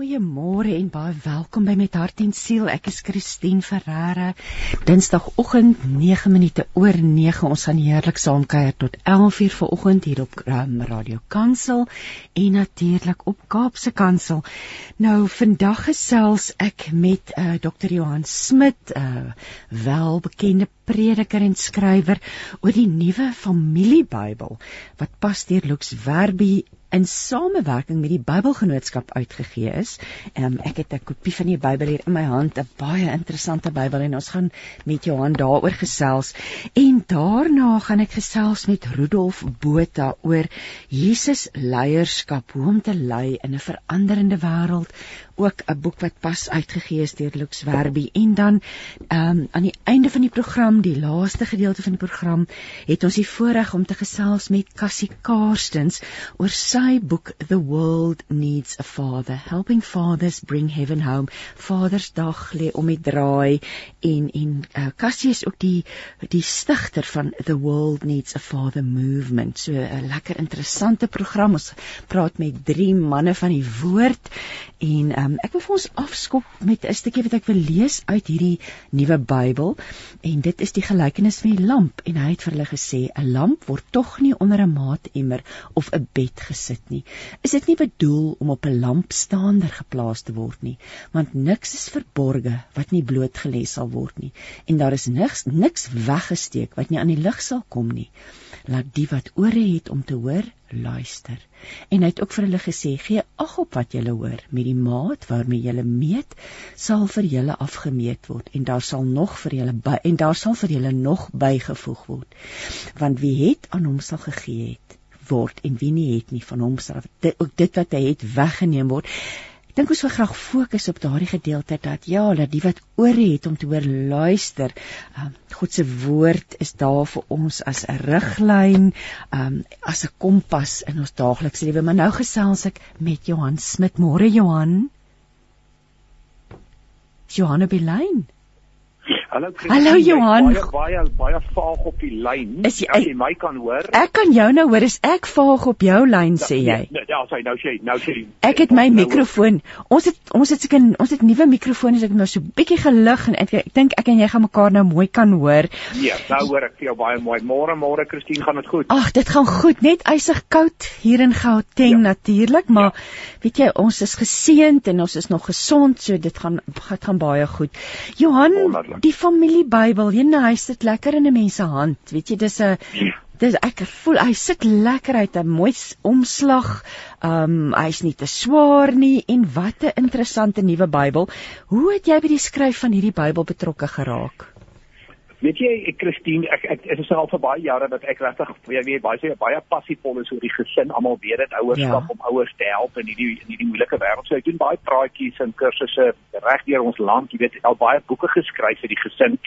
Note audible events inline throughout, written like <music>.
Goeiemôre en baie welkom by Met Hart en Siel. Ek is Christine Ferreira. Dinsdagoggend 9 minute oor 9. Ons gaan heerlik saam kuier tot 11:00 vanoggend hier op um, Radio Kansel en natuurlik op Kaapse Kansel. Nou vandag gesels ek met uh, Dr. Johan Smit, 'n uh, welbekende prediker en skrywer oor die nuwe familiebybel wat pas deur Lux Werby in samewerking met die Bybelgenootskap uitgegee is. Um, ek het 'n kopie van die Bybel hier in my hand, 'n baie interessante Bybel en ons gaan met Johan daaroor gesels. En daarna gaan ek gesels met Rudolf Botha oor Jesus leierskap, hoe om te lei in 'n veranderende wêreld, ook 'n boek wat pas uitgegee is deur Lux Werby en dan um, aan die einde van die program, die laaste gedeelte van die program, het ons die voorreg om te gesels met Cassie Karstens oor sy boek The World Needs a Father, Helping Fathers Bring Heaven Home. Vadersdag lê om die draai en en uh, Cassie is ook die die stigter van The World Needs a Father movement. So 'n lekker interessante program. Ons praat met drie manne van die woord en um, ek wil vir ons afskop met 'n stukkie wat ek wil lees uit hierdie nuwe Bybel en dit is die gelykenis van die lamp. En hy het vir hulle gesê 'n lamp word tog nie onder 'n maatemmer of 'n bed gesit nie. Is dit nie bedoel om op 'n lampstander geplaas te word nie? Want niks is verborge wat nie blootgelê sal word nie. En daar is niks niks weggesteek wat nie aan die lig sal kom nie laat die wat ore het om te hoor luister. En hy het ook vir hulle gesê: "Gee ag op wat julle hoor, met die maat waarmee julle meet, sal vir julle afgemeet word en daar sal nog vir julle by en daar sal vir julle nog bygevoeg word. Want wie het aan hom sal gegee het word en wie nie het nie van hom sal dit ook dit wat hy het weggeneem word." Ek dink ons wil graag fokus op daardie gedeelte dat ja, dat die wat ore het om te hoor luister. Um, God se woord is daar vir ons as 'n riglyn, um, as 'n kompas in ons daaglikse lewe. Maar nou gesels ek met Johan Smit. Môre Johan. Johan op die lyn. Hallo Chris. Hallo Johan. Baie baie baie vaag op die lyn. Jy, as jy my kan hoor? Ek kan jou nou hoor. Is ek vaag op jou lyn sê jy? Ja, ja, sê nou sê nou sê. Ek het my mikrofoon. Ons het ons het seker ons het nuwe mikrofone, ek het nou so bietjie gelig en ek, ek dink ek en jy gaan mekaar nou mooi kan hoor. Ja, nou hoor ek vir jou baie mooi. Môre môre Christine, gaan dit goed? Ag, dit gaan goed. Net ysig koud hier in Gauteng ja. natuurlik, maar ja. weet jy, ons is geseënd en ons is nog gesond, so dit gaan dit gaan baie goed. Johan, Die familiebybel, jy nou hy sit lekker in 'n mens se hand. Weet jy, dis 'n dis ek voel hy sit lekker uit 'n mooi omslag. Um hy's nie te swaar nie en wat 'n interessante nuwe Bybel. Hoe het jy by die skryf van hierdie Bybel betrokke geraak? Weet jy, ek Christine, ek ek is al vir baie jare dat ek regtig jy weet baie baie passievol is oor die gesin, almal weet dit ouerskap ja. om ouers te help in hierdie in hierdie moeilike wêreld. So ek doen baie praatjies en kursusse reg deur ons land. Jy weet, al baie boeke geskryf vir die gesin,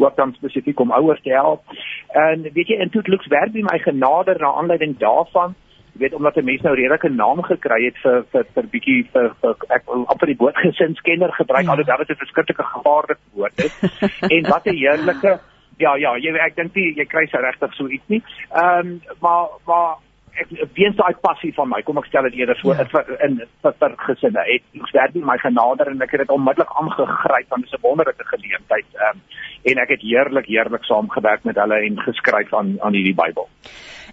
ook dan spesifiek om ouers te help. En weet jy, in toe looks werk by my genader na aanleiding daarvan Jy weet omdat 'n mens nou redelike naam gekry het vir vir vir bietjie vir, vir ek amper die woord gesinskenner gebruik ja. alhoewel dit 'n verskriklike gevaarlike woord is. <laughs> en wat 'n heerlike ja ja, jy ek dink jy, jy kry se regtig so iets nie. Ehm um, maar maar ek weens daai passie van my, kom ek stel dit eerder so ja. in vir, vir gesinne. Het ek werd my genader en ek het dit onmiddellik aangegryp want dit is 'n wonderlike geleentheid. Ehm um, en ek het heerlik heerlik saamgewerk met hulle en geskryf aan aan hierdie Bybel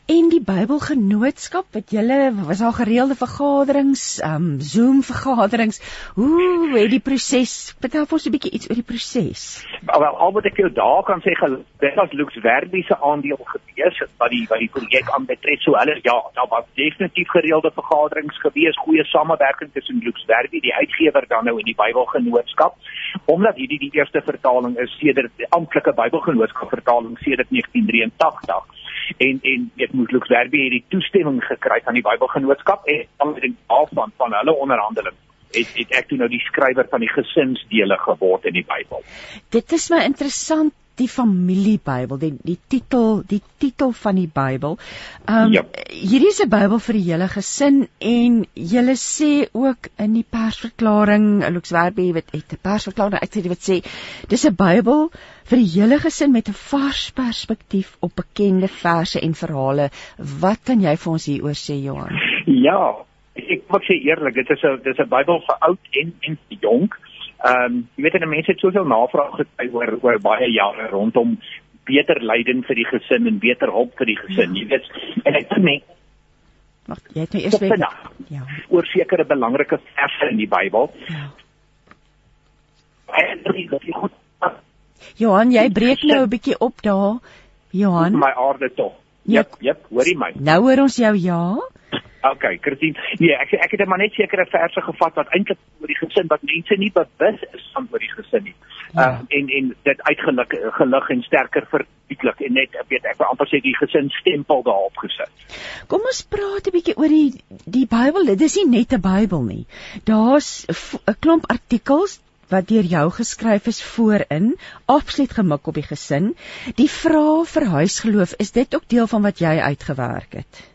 en die Bybelgenootskap wat julle was daar gereelde vergaderings, um Zoom vergaderings. Hoe het die proses? Vertel ons 'n bietjie iets oor die proses. Wel, al wat ek jou daar kan sê, dit was Lux Verbi se aandeel gewees wat die wat die projek aanbetref. So hulle ja, daar was definitief gereelde vergaderings gewees, goeie samewerking tussen Lux Verbi, die uitgewer dan nou in die Bybelgenootskap, omdat hierdie die eerste vertaling is sedert die amptelike Bybelgenootskap vertaling sedert 1983 en en dit moet Lux Verbi hierdie toestemming gekry van die Bybelgenootskap en dan met die afstand van hulle onderhandeling het het ek toe nou die skrywer van die gesinsdele geword in die Bybel. Dit is my interessant die familiebybel, die die titel, die titel van die Bybel. Ehm um, ja. hierdie is 'n Bybel vir die hele gesin en julle sê ook in die persverklaring, Lux Werby het 'n persverklaring uitgesê wat sê dis 'n Bybel vir die hele gesin met 'n vars perspektief op bekende verse en verhale. Wat kan jy vir ons hieroor sê, Johan? Ja, ek moet sê eerlik, dit is 'n dis 'n Bybel vir oud en en jonk. Ehm um, jy weet en mense het soveel navraag gekry oor oor baie jare rondom beter leiding vir die gesin en beter hulp vir die gesin. Ja. Jy weet en ek dink net Wag, jy het nou eers weer ja. oor sekere belangrike verse in die Bybel. Ja. Johan, jy breek nou 'n bietjie op daar. Johan. My aarde tog. Jep, jep, hoor jy my? Nou hoor ons jou ja. Okay, Christine. Nee, ek ek het maar net sekere verse gevat wat eintlik oor die gesin wat mense nie bewus is van oor die gesin nie. Ja. Uh, en en dit uitgelig gelig en sterker verdieklik en net weet ek wil amper sê die gesin stempel daarop gesit. Kom ons praat 'n bietjie oor die die Bybel. Dit is nie net 'n Bybel nie. Daar's 'n klomp artikels wat deur jou geskryf is voorin, absoluut gemik op die gesin. Die vraag vir huisgeloof, is dit ook deel van wat jy uitgewerk het?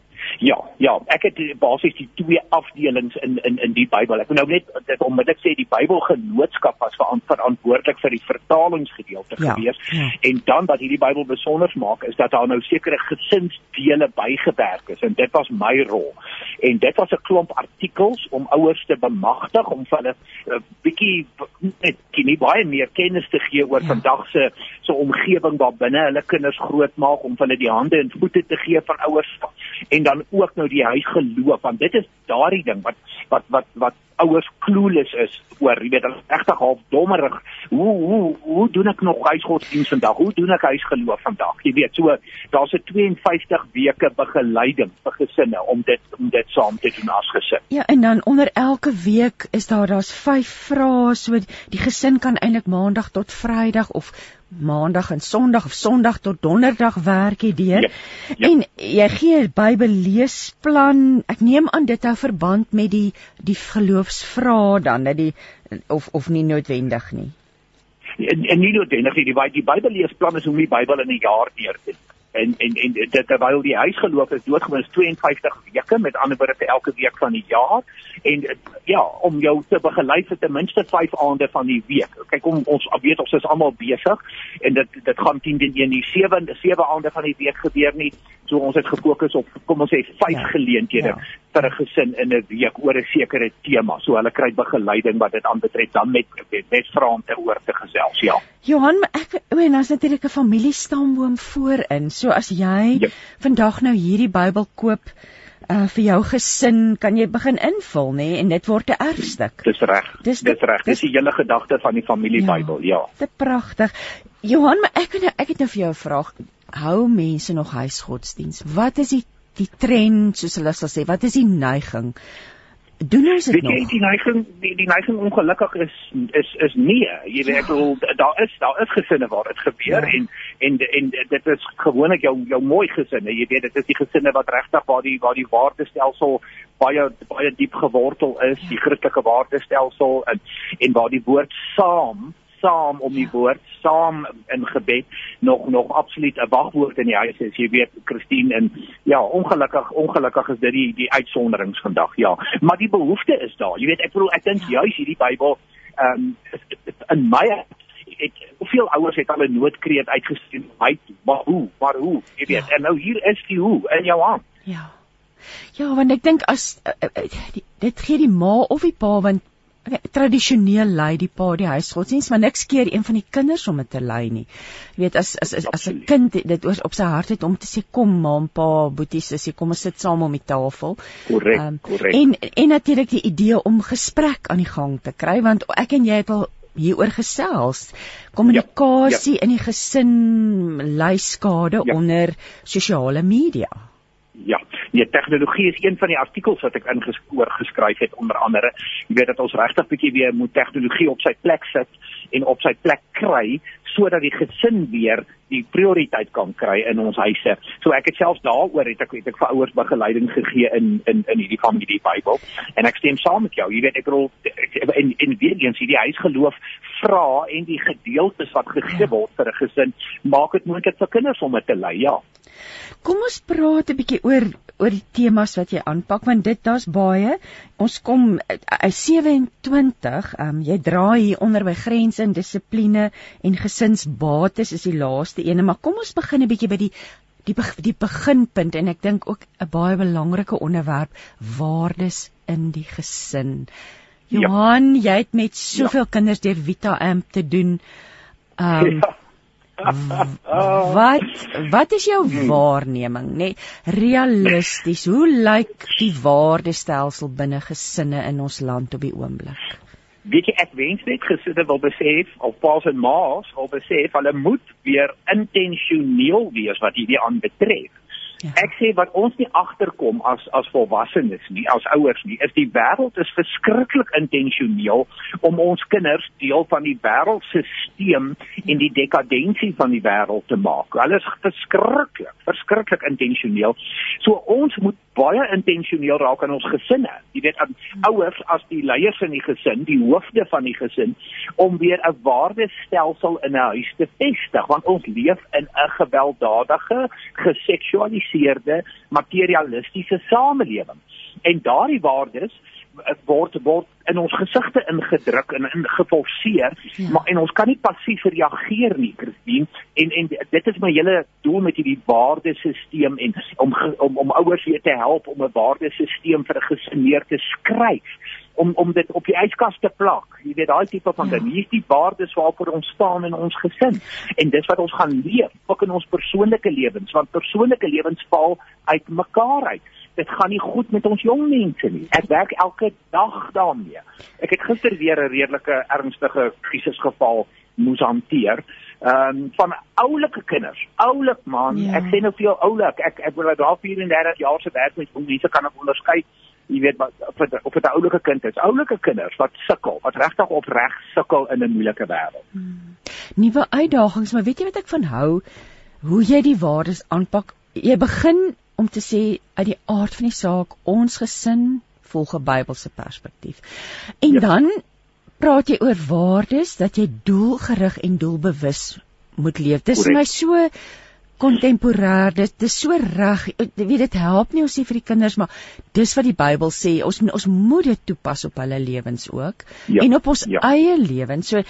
Ja, ja, ek het basies die twee afdelings in in in die Bybel. Ek wil nou net dit onmiddellik sê die Bybelgenootskap was verantwoordelik vir die vertalingsgedeelte ja, gewees ja. en dan wat hierdie Bybel besonder maak is dat daar nou sekere gesinsdele bygewerk is en dit was my rol. En dit was 'n klomp artikels om ouers te bemagtig om vir hulle 'n uh, bietjie net nie baie meer kennis te gee oor ja. vandag se so omgewing waar binne hulle kinders grootmaak om hulle die hande en voete te gee van ouers en dan ook nou die huisgeloof want dit is daardie ding wat wat wat wat ouers clueless is oor jy weet regtig half dommerig hoe hoe hoe doen ek nog huisgodsdienst vandag hoe doen ek huisgeloof vandag jy weet so daar's 'n 52 weke begeleiding vir gesinne om dit om dit saam te doen as gesin ja en dan onder elke week is daar daar's vyf vrae so die gesin kan eintlik maandag tot vrydag of maandag en sonderdag of sonderdag tot donderdag werk jy deur. Ja, ja. En jy gee 'n Bybel leesplan. Ek neem aan dit hou verband met die die geloofsvrae dan dat die of of nie noodwendig nie. En, en nie noodwendig nie. Die die Bybel leesplan is hoe die Bybel in 'n jaar deur te en en en dit terwyl die huisgeloof is doodgewoon 52 weke met ander woorde vir elke week van die jaar en ja om jou te begelei vir ten minste 5 aande van die week kyk om ons weet ons is almal besig en dit dit gaan 10 teen 1 die 7 7 aande van die week gebeur nie so ons het gefokus op kom ons sê 5 ja, geleenthede ja. Vir 'n gesin in 'n week oor 'n sekere tema so hulle kry begeleiding wat dit aanbetref dan met met vrae te oor te gesels ja Johan ek o en as natuurlik 'n familiestamboom voorin so as jy yep. vandag nou hierdie Bybel koop uh vir jou gesin, kan jy begin invul nê en dit word 'n erfstuk. Dis reg. Dis reg. Dis die hele gedagte van die familiebybel, ja. ja. Dit pragtig. Johan, maar ek nou ek het nou vir jou 'n vraag. Hou mense nog huisgodsdiens? Wat is die die trend soos hulle sal sê? Wat is die neiging? doen ons dit nog? Jy die neiging die, die neiging ongelukkig is is is nee. Jy weet ek bedoel daar is daar is gesinne waar dit gebeur ja. en en en dit is gewoonlik jou jou mooi gesinne. Jy weet dit is die gesinne wat regtig waar die waar die waardestelsel baie baie diep gewortel is, ja. die Christelike waardestelsel en en waar die woord saam saam om die woord saam in gebed nog nog absoluut 'n wagwoord in die huis is. Jy weet Christine en ja ongelukkig ongelukkig is dit die die uitsonderings vandag ja. Maar die behoefte is daar. Jy weet ek bedoel ek dink juis hierdie Bybel ehm um, in my het hoeveel ouers het al 'n noodkreet uitgestuur? Hy maar hoe maar hoe? Jy weet ja. en nou hier is die hoe in jou hand. Ja. Ja, want ek dink as uh, uh, die, dit gee die ma of die pa want Okay, tradisioneel lei die pa die huisgodsdienst, maar niks keer een van die kinders om dit te lei nie. Jy weet as as as, as 'n kind dit oor op sy hart het om te sê kom ma en pa, boetie, sussie, kom ons sit saam om die tafel. Korrek, um, korrek. En en natuurlik die idee om gesprek aan die gang te kry want ek en jy het al hieroor gesels. Kommunikasie ja, ja. in die gesin lei skade ja. onder sosiale media. Ja, die tegnologie is een van die artikels wat ek ingespoor geskryf het onder andere. Jy weet dat ons regtig bietjie weer moet tegnologie op sy plek sit en op sy plek kry sodat die gesin weer die prioriteit kan kry in ons huise. So ek het selfs daaroor het ek het ek vir ouers begeleiding gegee in in in hierdie familie Bybel en ek stem saam met jou. Jy weet ek bedoel in in weer eens hierdie huisgeloof vra en die gedeeltes wat gegee word vir 'n gesin maak dit moontlik vir kinders om dit te lei. Ja. Kom ons praat 'n bietjie oor oor die temas wat jy aanpak want dit daar's baie. Ons kom uh, uh, 27, um, jy dra hier onder by grense en dissipline en gesinsbates is die laaste ene, maar kom ons begin 'n bietjie by die die die beginpunt en ek dink ook 'n baie belangrike onderwerp, waardes in die gesin. Ja. Johan, ja. jy het met soveel ja. kinders deur Vita Amp te doen. Um, ja wat wat is jou waarneming? Nê nee, realisties hoe lyk die waardestelsel binne gesinne in ons land op die oomblik? Weet jy ek wens net gesinne wil besef of paas en maas wil besef hulle moet weer intentioneel wees wat hierdie aanbetref Ja. Ek sê wat ons nie agterkom as as volwassenes nie, as ouers nie, is die wêreld is verskriklik intentioneel om ons kinders deel van die wêreldstelsel en die dekadensie van die wêreld te maak. Hulle is verskriklik, verskriklik intentioneel. So ons moet baie intentioneel raak aan ons gesinne. Jy weet, ouers as die leiers in die gesin, die hoofde van die gesin om weer 'n waardestelsel in 'n huis te vestig, want ons leef in 'n gewelddadige, geseksualiseerde, materialistiese samelewing. En daardie waardes word word in ons gesigte ingedruk en ingeforseer ja. maar en ons kan nie passief reageer nie Christine en en dit is my hele doel met hierdie waardesisteem en om om om ouers weer te help om 'n waardesisteem vir 'n gesin neer te skryf om om dit op die yskas te plak. Jy weet daai tipe van ja. ding. Hier is die waardes waarvoor ons staan in ons gesin en dis wat ons gaan leef ook in ons persoonlike lewens want persoonlike lewens val uit mekaar uit dit gaan nie goed met ons jong mense nie. Ek werk elke dag daarmee. Ek het gister weer 'n redelike ernstige krisisgeval moes hanteer. Ehm um, van oulike kinders. Oulik man, ja. ek sê nou vir jou oulik. Ek ek wil daar 34 jaar se werk met jong mense kan ek onderskei. Jy weet wat of dit 'n oulike kind is. Oulike kinders wat sukkel, wat regtig opreg sukkel in 'n moeilike wêreld. Hmm. Nuwe uitdagings, maar weet jy wat ek van hou? Hoe jy die waardes aanpak. Jy begin om te sê uit die aard van die saak ons gesin volg 'n Bybelse perspektief. En ja. dan praat jy oor waardes dat jy doelgerig en doelbewus moet leef. Dis vir my so kontemporêr. Dit dis so reg. Jy weet dit help nie ons sê vir die kinders maar dis wat die Bybel sê. Ons ons moet dit toepas op hulle lewens ook ja. en op ons ja. eie lewens. So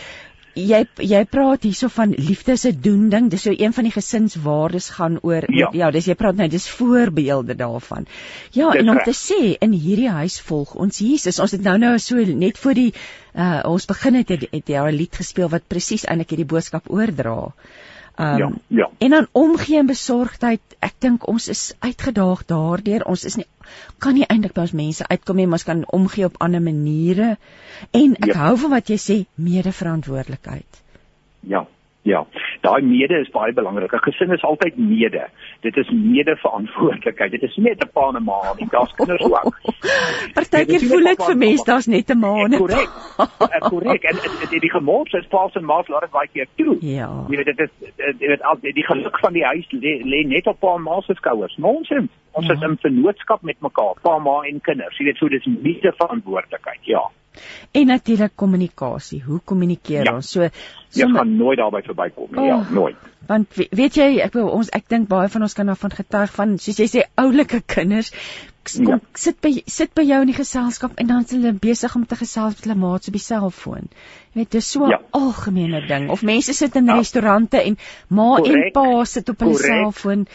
jy jy praat hierso van liefde se doen ding dis so een van die gesinswaardes gaan oor ja, ja dis jy praat nou dis voorbeelde daarvan ja dis en om te sê in hierdie huis volg ons Jesus ons het nou nou so net voor die uh, ons begin het het, het jy 'n lied gespeel wat presies eintlik hierdie boodskap oordra Um, ja, ja. En dan omgee en besorgdheid, ek dink ons is uitgedaag daardeur. Ons is nie kan nie eintlik by ons mense uitkom nie, maar ons kan omgee op ander maniere. En ek ja. hou van wat jy sê, mede-verantwoordelikheid. Ja. Ja, daai mede is baie belangrik. 'n Gesin is altyd mede. Dit is mede-verantwoordelikheid. Dit is nie net 'n pa en 'n ma nie, daar's kinders ook. <laughs> Partykeer voel ek vir mense daar's net 'n ma nie. Korrek. Korrek. En die, die gemors is pa en ma laat dit baie keer toe. Ja. Jy weet dit is jy weet al die geluk van die huis lê net op pa en ma se skouers. Nonsens. Ons ja. is in vennootskap met mekaar, pa, ma en kinders. Jy weet so dis mede-verantwoordelikheid. Ja. En natuurlik kommunikasie. Hoe kommunikeer ja. ons? So jy gaan nooit daarby verbykom nie. Oh, ja, nooit. Want weet jy, ek wil ons ek dink baie van ons kan daarvan getuig van soos jy sê oulike kinders kom ja. sit by sit by jou in die geselskap en dan is hulle besig om te gesels met hulle maats op die selfoon. Jy weet, dis so 'n ja. algemene ding. Of mense sit in ja. restaurante en ma Correct. en pa sit op hulle selfoon.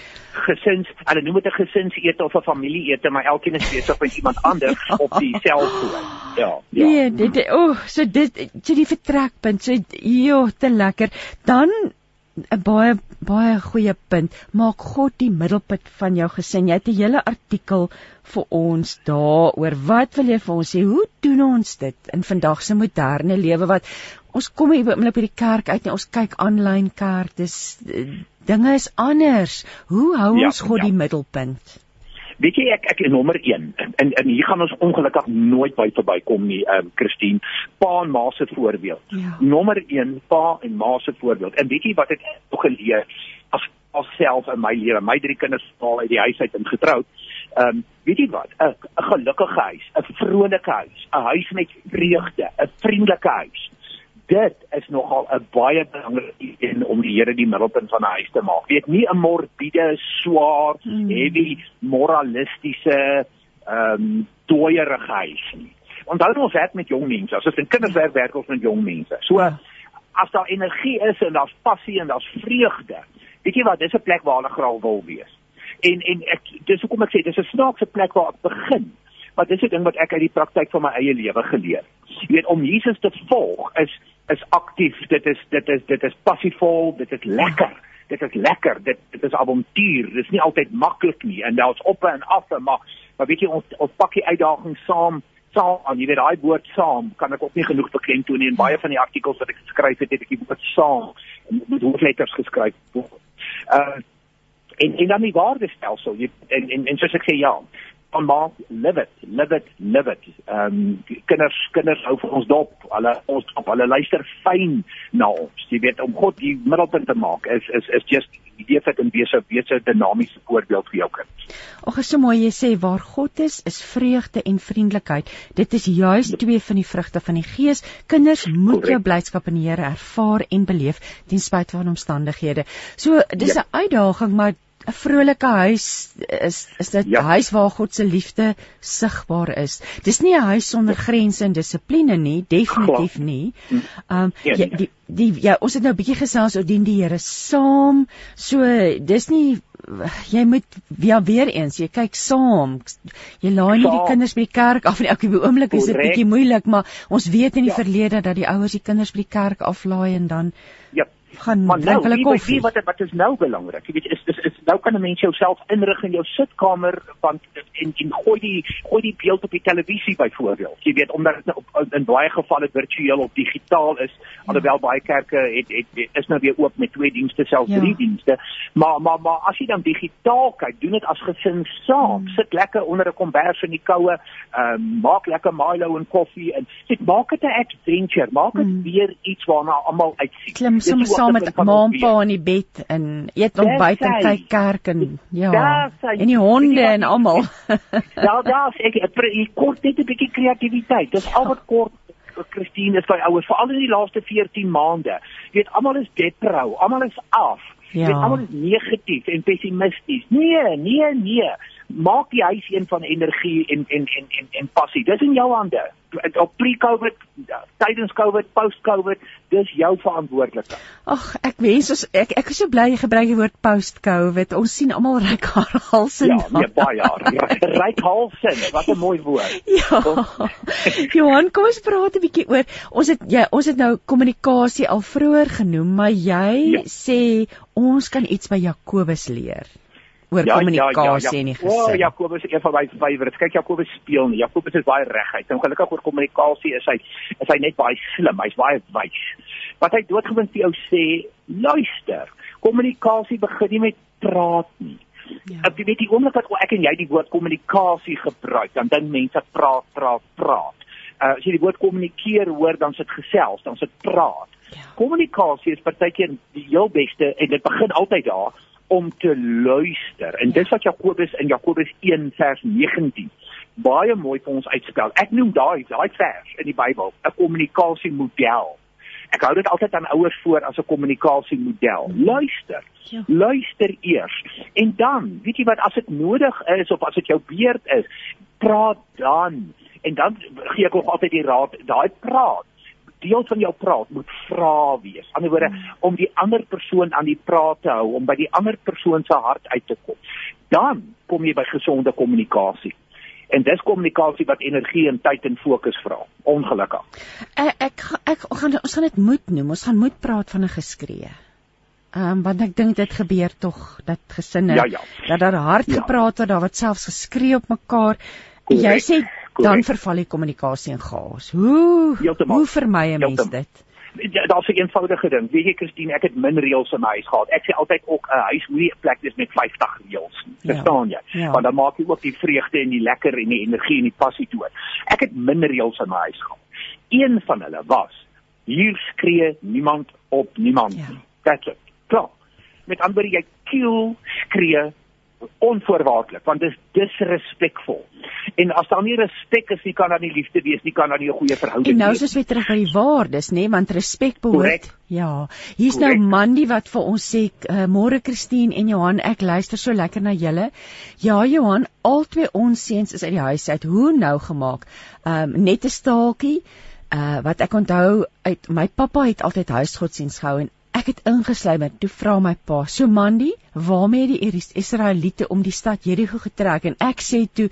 Gesins, hulle noem dit 'n gesinsete of 'n familieete, maar elkeen is besig met iemand <laughs> anders ja. op die selfoon. Ja. Ja. Nee, dit o, oh, so dit so die vertrekpunt, so joh, te lekker. Dan 'n baie baie goeie punt. Maak God die middelpunt van jou gesin. Jy het 'n hele artikel vir ons daaroor. Wat wil jy vir ons sê? Hoe doen ons dit in vandag se moderne lewe wat ons kom hier by die kerk uit en ons kyk aanlyn kerk. Dis dinge is anders. Hoe hou ja, ons God ja. die middelpunt? Weet jy ek ek is nommer 1 en en hier gaan ons ongelukkig nooit by verbykom nie, ehm um, Christine. Pa en ma se voorbeeld. Ja. Nommer 1 pa en ma se voorbeeld. En weet jy wat ek nog geleer as alself in my lewe, my drie kinders val uit die huis uit en getroud. Ehm um, weet jy wat? 'n 'n gelukkige huis, 'n vrolike huis, 'n huis met vreugde, 'n vriendelike huis dit is nogal 'n baie belangrike een om die Here die middelpunt van 'n huis te maak. Weet nie 'n morbide, swaar, mm. heavy, moralistiese ehm um, dooierige huis nie. Onthou ons werk met jong mense. As ons in kinderswerk werk ons met jong mense. So ja. as daar energie is en daar's passie en daar's vreugde. Weet jy wat, dis 'n plek waar hulle graag wil wees. En en ek dis hoekom ek sê dis 'n snaakse plek waar ek begin. Maar dis 'n ding wat ek uit die praktyk van my eie lewe geleer. Jy weet om Jesus te volg is is aktief, dit is dit is dit is passievol, dit is lekker. Dit is lekker. Dit dit is avontuur. Dit is nie altyd maklik nie en daar's op en af, maar maar weet jy ons ons pak die uitdaging saam saam aan jy weet daai woord saam kan ek ook nie genoeg beklemtoon nie en baie van die artikels wat ek geskryf het het ek die woord saam met hoofletters geskryf. Uh en en dan die waardestelsel jy en en, en soos ek sê ja maak live it live it live it. Ehm um, kinders kinders hou vir ons dop. Hulle ons op hulle luister fyn na ons. Jy weet om God die middelpunt te maak is is is just idee fit en besig besig dinamiese voorbeeld vir jou kind. Ag is so mooi jy sê waar God is is vreugde en vriendelikheid. Dit is juis twee van die vrugte van die gees. Kinders moet Correct. jou blydskap in die Here ervaar en beleef ten spyte van omstandighede. So dis 'n ja. uitdaging maar 'n vrolike huis is is dit 'n ja. huis waar God se liefde sigbaar is. Dis nie 'n huis sonder grense en dissipline nie, definitief nie. Um ja, jy, die die ja, ons het nou 'n bietjie gesels oor dien die Here saam. So dis nie jy moet ja weer eens, jy kyk saam. Jy laai nie die kinders by die kerk af nie. Ek op die oomblik is dit bietjie moeilik, maar ons weet in die ja. verlede dat die ouers die kinders by die kerk aflaai en dan Ja gaan maar nou, hulle koffie. Wat wat is nou belangrik? Jy weet is is, is nou kan 'n mens jouself inrig in jou sitkamer want en en gooi die gooi die beeld op die televisie byvoorbeeld. Jy weet omdat dit nou in baie gevalle virtueel of digitaal is, ja. alhoewel baie kerke het, het, het is nou weer oop met twee dienste selfs ja. drie dienste. Maar maar maar as jy dan digitaal kyk, doen dit as gesin saam. Hmm. Sit lekker onder 'n kombers in die koue, ehm um, maak lekker Milo en koffie en dit maak dit 'n adventure, maak dit hmm. weer iets waarna almal uitsien. Klim soms saam met ma en pa in die bed en eet ontbyt en kyk kerk en ja. En die honde en almal. <laughs> Ja, daar sê ek ek kort net 'n bietjie kreatiwiteit. Dis al wat kort Christine is by ouers veral in die laaste 14 maande. Jy weet almal is deprou, almal is af. Ja. Jy weet almal is negatief en pessimisties. Nee, nee, nee maak die huis een van energie en en en en, en passie. Dis in jou hande. Op pre-COVID, tydens COVID, post-COVID, dis jou verantwoordelikheid. Ag, ek wens ons ek ek is so bly jy gebruik die woord post-COVID. Ons sien almal ryk halse. Ja, nee, baie jaar. Ryk halse. Wat 'n mooi woord. <laughs> Ja. Johan, kom ons praat 'n bietjie oor ons het jy ons het nou kommunikasie al vroeër genoem, maar jy ja. sê ons kan iets by Jakobus leer oor ja, kommunikasie ja, ja, ja. in die gesin. O, Jakobus is een van my favourites. Kyk Jakobus speel nie. Jakobus is baie reguit. En gelukkig oor kommunikasie is hy is hy net baie slim. Hy's baie wys. Wat hy doodgewoon vir jou sê, luister. Kommunikasie begin nie met praat nie. Ja. Ek weet die oomblik wat ek en jy die woord kommunikasie gebruik, dan dink mense praat, praat, praat. Uh, as jy die woord kommunikeer hoor, dan sit gesels, dan sit praat. Ja. Kommunikasie is partykeer die heel beste en dit begin altyd daar om te luister. En dis wat Jakobus in Jakobus 1 vers 19 baie mooi vir ons uitspel. Ek noem daai daai vers in die Bybel 'n kommunikasiemodel. Ek hou dit altyd aan ouers voor as 'n kommunikasiemodel. Luister. Ja. Luister eers en dan, weet jy wat as dit nodig is of as dit jou beurt is, praat dan. En dan gee ek ook altyd die raad, daai praat deel van jou praat moet vra wees. Aan die woorde hmm. om die ander persoon aan die praat te hou, om by die ander persoon se hart uit te kom. Dan kom jy by gesonde kommunikasie. En dis kommunikasie wat energie en tyd en fokus vra. Ongelukkig. Ek ek, ek gaan ons gaan dit moet noem. Ons gaan moet praat van 'n geskree. Ehm um, want ek dink dit gebeur tog dat gesinne ja, ja. dat daar hard ja. gepraat word, daar wat selfs geskree op mekaar. Correct. Jy sê dan verval die kommunikasie in chaos. Hoe Heeltemal. hoe vermy 'n mens dit? Ja, daar's 'n eenvoudige ding. Weet jy Christine, ek het min reëls in my huis gehad. Ek sê altyd ook 'n uh, huis moenie 'n plek wees met 50 reëls nie. Ja. Verstaan jy? Ja. Want dan maak jy ook die vreugde en die lekker en die energie en die passie dood. Ek het min reëls in my huis gehad. Een van hulle was hier skree niemand op niemand ja. nie. That's it. Klaar. Met ander jy kill skree onvoorwaardelik want dit is disrespekvol. En as daar nie respek is nie, kan daar nie liefde wees nie, kan daar nie 'n goeie verhouding wees. En nou soos weer terug by die waardes, nê, want respek behoort. Correct. Ja. Hier's nou Mandy wat vir ons sê, uh, "Môre Christine en Johan, ek luister so lekker na julle." Ja, Johan, albei ons seuns is uit die huis uit. Hoe nou gemaak? Ehm um, net 'n staaltjie. Uh wat ek onthou uit my pappa het altyd huisgodsdienst gehou en ek het ingesluim en toe vra my pa, "So Mandy, waarmee het die Israeliete om die stad Jerigo getrek?" En ek sê toe,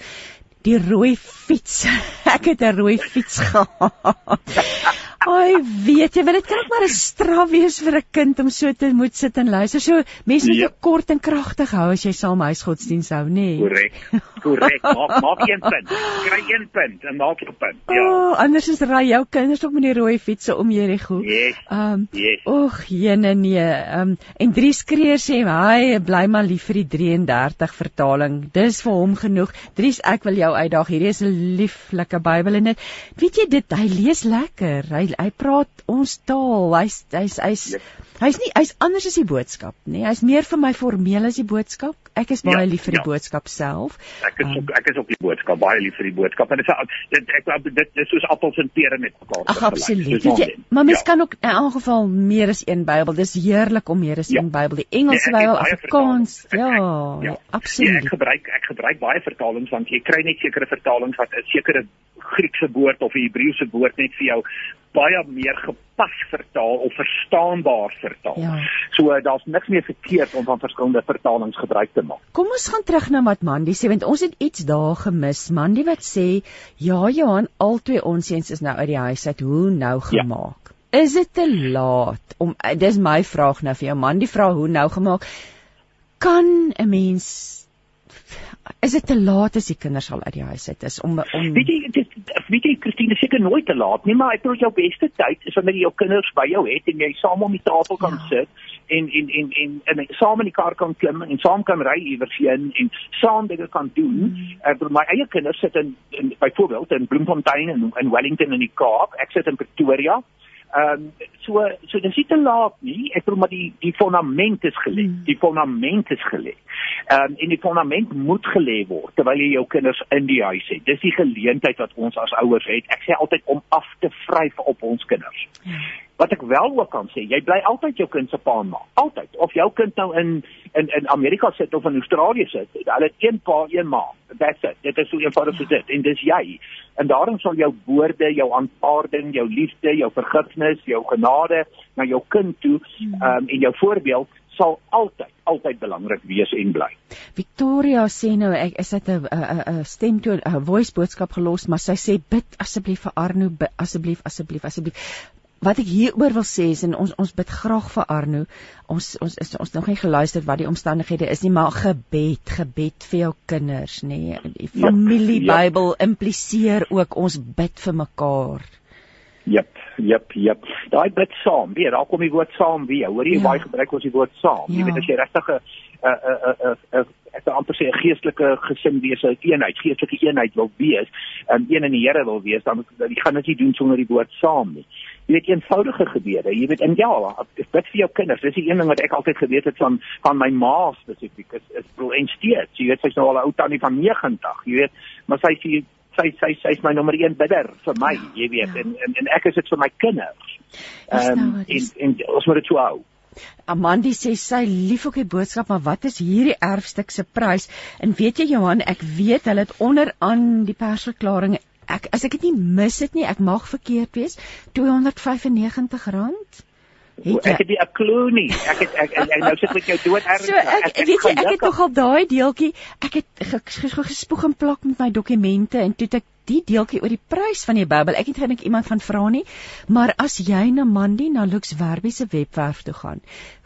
"Die rooi fiets. <laughs> ek het 'n rooi fiets <laughs> gehad." Ai, weet jy, wil dit kan ook maar 'n straf wees vir 'n kind om so te moet sit en luister. So mense moet ja. kort en kragtig hou as jy saam huisgodsdienst hou, nê? Nee. Korrek. Korrek. Maak maak een punt. Kry een punt en maak 'n punt. Ja. Oh, anders is ry jou kinders op met die rooi fietsse om hierdie goed. Yes. Ehm, um, yes. oeg, jene nee. Ehm um, en drie skreer sê hy bly maar lief vir die 33 vertaling. Dis vir hom genoeg. Dries, ek wil jou uitdaag. Hierdie is 'n lieflike Bybel en dit weet jy dit hy lees lekker. Hy hy praat ons taal. Hy's hy's hy's hy's nie hy's anders as die boodskap, nê. Hy's meer vir my formeel as die boodskap. Ek is baie ja, lief vir die ja. boodskap self. Ek is um, ook ek is ook die boodskap, baie lief vir die boodskap. En dit is dit ek dit is soos appels en pere met mekaar. Ag absoluut. Jy, maar mens ja. kan ook in elk geval meer as een Bybel. Dis heerlik om meer as ja. een Bybel. Die Engelse nee, Bybel, Afrikaans. Ja, ja, absoluut. Ja, ek gebruik ek gebruik baie vertalings want jy kry net sekere vertalings wat 'n sekere Griekse woord of 'n Hebreëse woord net vir jou baie meer gepas vertaal of verstaanbaar vertaal. Ja. So uh, daar's niks meer verkeerd om van verskillende vertalings gebruik te maak. Kom ons gaan terug na wat Mandy sê want ons het iets daar gemis. Mandy wat sê, "Ja Johan, albei ons seuns is nou uit die huis uit. Hoe nou ja. gemaak?" Ja. Is dit te laat om eh, dis my vraag nou vir jou Mandy vra hoe nou gemaak? Kan 'n mens is dit te laat as die kinders al uit die huis uit is om om weet jy dit weet jy Christine seker nooit te laat nie maar ek dink jou beste tyd is wanneer jy jou kinders by jou het en jy saam om die tafel kan ja. sit en en en en en, en saam in die kar kan klim en saam kan ry iewers heen en saam dinge kan doen. Mm. Ek bedoel my eie kinders sit in, in byvoorbeeld in Bloemfontein en in Wellington in die Kaap. Ek sit in Pretoria. Ehm um, so so dis nie te laat nie. Ek bedoel maar die die fondament is gelê. Mm. Die fondament is gelê. Ehm um, en die fondament moet gelê word terwyl jy jou kinders in die huis het. Dis die geleentheid wat ons as ouers het. Ek sê altyd om af te vryf op ons kinders. Wat ek wel ook kan sê, jy bly altyd jou kind se pa en ma. Altyd. Of jou kind nou in in in Amerika sit of in Australië sit, hulle het een pa, een ma. That's it. Dit is so eenvoudig soos dit. En dis jy. En daarom sal jou woorde, jou aanvaarding, jou liefde, jou vergifnis, jou genade na jou kind toe, ehm um, en jou voorbeeld sal altyd altyd belangrik wees en bly. Victoria sê nou ek is dit 'n 'n 'n stem toe 'n voice boodskap gelos, maar sy sê bid asseblief vir Arno, asseblief asseblief asseblief wat ek hieroor wil sê is en ons ons bid graag vir Arno. Ons ons is ons nog nie geluister wat die omstandighede is nie, maar gebed, gebed vir jou kinders, nê. Nee. Die familie ja, Bybel ja. impliseer ook ons bid vir mekaar. Jep, jep, jep. Daai bid saam. Weer, daar kom die woord saam weer. Hoor jy ja. baie gebruik ons die woord saam. Ja. Jy weet as jy regtig 'n 'n 'n 'n ek wil amper sê 'n geestelike gesin wees, 'n eenheid, geestelike eenheid wil wees, en um, een in die Here wil wees, dan jy gaan dit nie doen sonder die woord saam nie jy weet eenvoudige gebede jy weet en ja dit vir jou kinders dis die een ding wat ek altyd geweet het van van my ma spesifiek is is bro en steeds jy weet sy's nou al 'n ou tannie van 90 jy weet maar sy sê sy sy sy's my nommer 1 bidder vir my jy weet ja. en, en en ek is dit vir my kinders ehm um, en en ons moet dit hou Amandi sê sy lief ook die boodskap, maar wat is hierdie erfstuk se prys? En weet jy Johan, ek weet hulle het onderaan die persverklaring ek as ek dit nie mis het nie, ek mag verkeerd wees, R295. Het ek het die klou nie. Ek het ek, ek, ek nou sit met jou dood erns. So ek, ek weet jy ek het nogal daai deeltjie, ek het gespoeg en plak met my dokumente en toe ek die deeltjie oor die prys van die Bybel. Ek het gedink iemand gaan vra nie, maar as jy na Mandy na Lux Werby se webwerf toe gaan,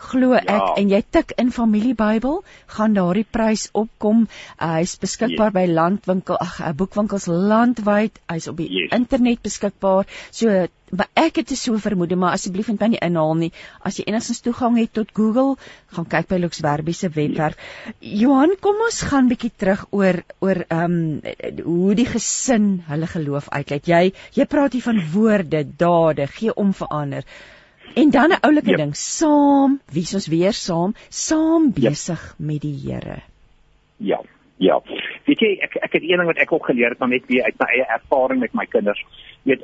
glo ek ja. en jy tik in familie Bybel, gaan daardie prys opkom. Uh, hy's beskikbaar yes. by landwinkel, ag, uh, boekwinkels landwyd. Hy's op die yes. internet beskikbaar. So maar ek het 'n so vermoede maar asseblief net nie inhaal nie as jy enigstens toegang het tot Google gaan kyk by Lux Werby se webwerf Johan kom ons gaan bietjie terug oor oor ehm um, hoe die gesin hulle geloof uitlei jy jy praat hier van woorde dade gee om verander en dan 'n oulike yep. ding saam wie ons weer saam saam besig yep. met die Here ja ja weet jy ek ek het een ding wat ek ook geleer het maar net weer uit my eie ervaring met my kinders weet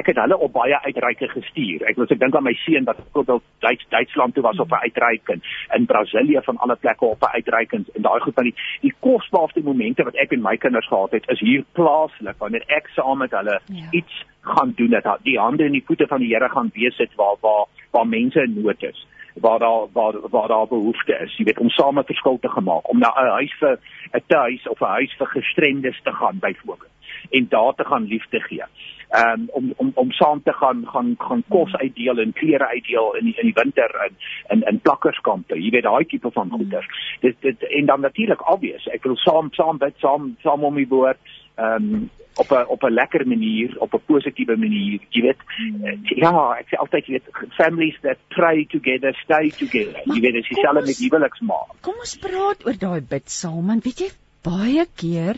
ek het hulle op baie uitreike gestuur. Ek wil ek dink aan my seun wat byvoorbeeld Duits Duitsland toe was op 'n uitreik in Brasilië van alle plekke op 'n uitreik en daai goed van die die kosbaarste momente wat ek en my kinders gehad het is hier plaaslik wanneer ek saam met hulle ja. iets gaan doen dat die hande in die voete van die Here gaan wees dit waar waar waar mense in nood is waar daar waar waar daar behoefte is jy weet om saam 'n verskil te gemaak om na 'n huis vir 'n tuis of 'n huis vir gestremdes te gaan byvoorbeeld en daar te gaan liefde gee. Um om om om saam te gaan gaan gaan kos uitdeel en klere uitdeel in die, in die winter in in in plakkerskampe. Jy weet daai tipe van goeder. Dit dit en dan natuurlik obvious. Ek wil saam saam bid saam saam om die woord um op 'n op 'n lekker manier, op 'n positiewe manier, jy weet. Hmm. Ja, ek sê altyd jy weet families that pray together stay together. Jy weet as jy self met huweliksmaat. Kom ons praat oor daai bid saam, want weet jy baie keer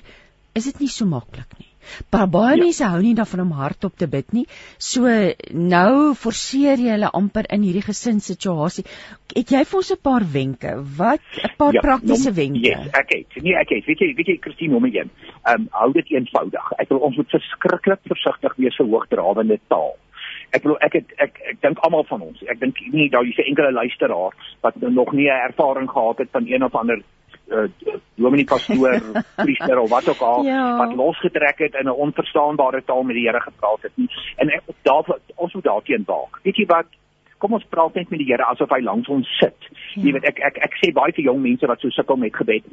is dit nie so maklik nie. Maar baie ja. mense hou nie daarvan om hardop te bid nie. So nou forceer jy hulle amper in hierdie gesinssituasie. Het jy vir ons 'n paar wenke? Wat 'n paar ja, praktiese nom, wenke? Ja, ek het. Nee, ek het. Weet jy, weet jy Christine nommer 1. Ehm um, hou dit eenvoudig. Ek wil ons moet verskriklik versigtig wees vir hoogdrawende taal. Ek wil ek het, ek ek dink almal van ons. Ek dink nie daar is 'n enkele luisteraar wat nog nie 'n ervaring gehad het van een of ander uh, dominee pastoor <laughs> priester of wat ook al ja. wat losgetrek het in 'n onverstaanbare taal met die Here gepraat het. Nie en ek daar ons moet daarteen waak. Weet jy wat? Kom ons praat net met die Here asof hy langs ons sit. Ja. jy weet ek ek ek sê baie vir jong mense wat so sukkel met gebed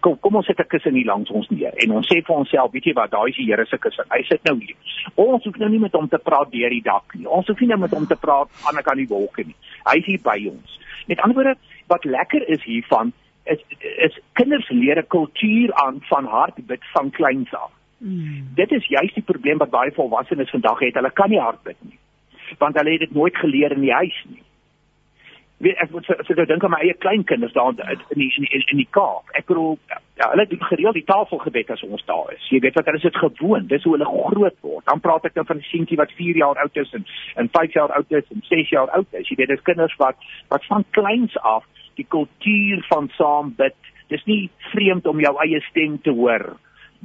kom kom ons sit 'n kussing hier langs ons neer. En ons sê vir onsself weet jy wat? Daai is die Here se kussing hy sit nou hier. Ons hoef nou nie met hom te praat deur die dak nie. Ons hoef nie nou met hom te praat aan die kant die wolke nie. Hy is hier by ons. Met ander woorde wat lekker is hiervan is is kinders leer 'n kultuur aan van hart bid van kleins af. Mm. Dit is juist die probleem wat baie volwassenes vandag het. Hulle kan nie hard bid nie. Want hulle het dit nooit geleer in die huis nie. Weet ek moet so so dink aan my eie kleinkinders daar in die in die, in die Kaap. Ek bedoel ja, hulle doen gereeld die tafelgebed as ons daar is. Jy weet wat hulle is dit gewoon. Dis hoe hulle groot word. Dan praat ek nou van 'n seentjie wat 4 jaar oud is en en 5 jaar oud is en 6 jaar oud is. Jy weet dis kinders wat wat van kleins af die kultuur van saam bid. Dis nie vreemd om jou eie stem te hoor.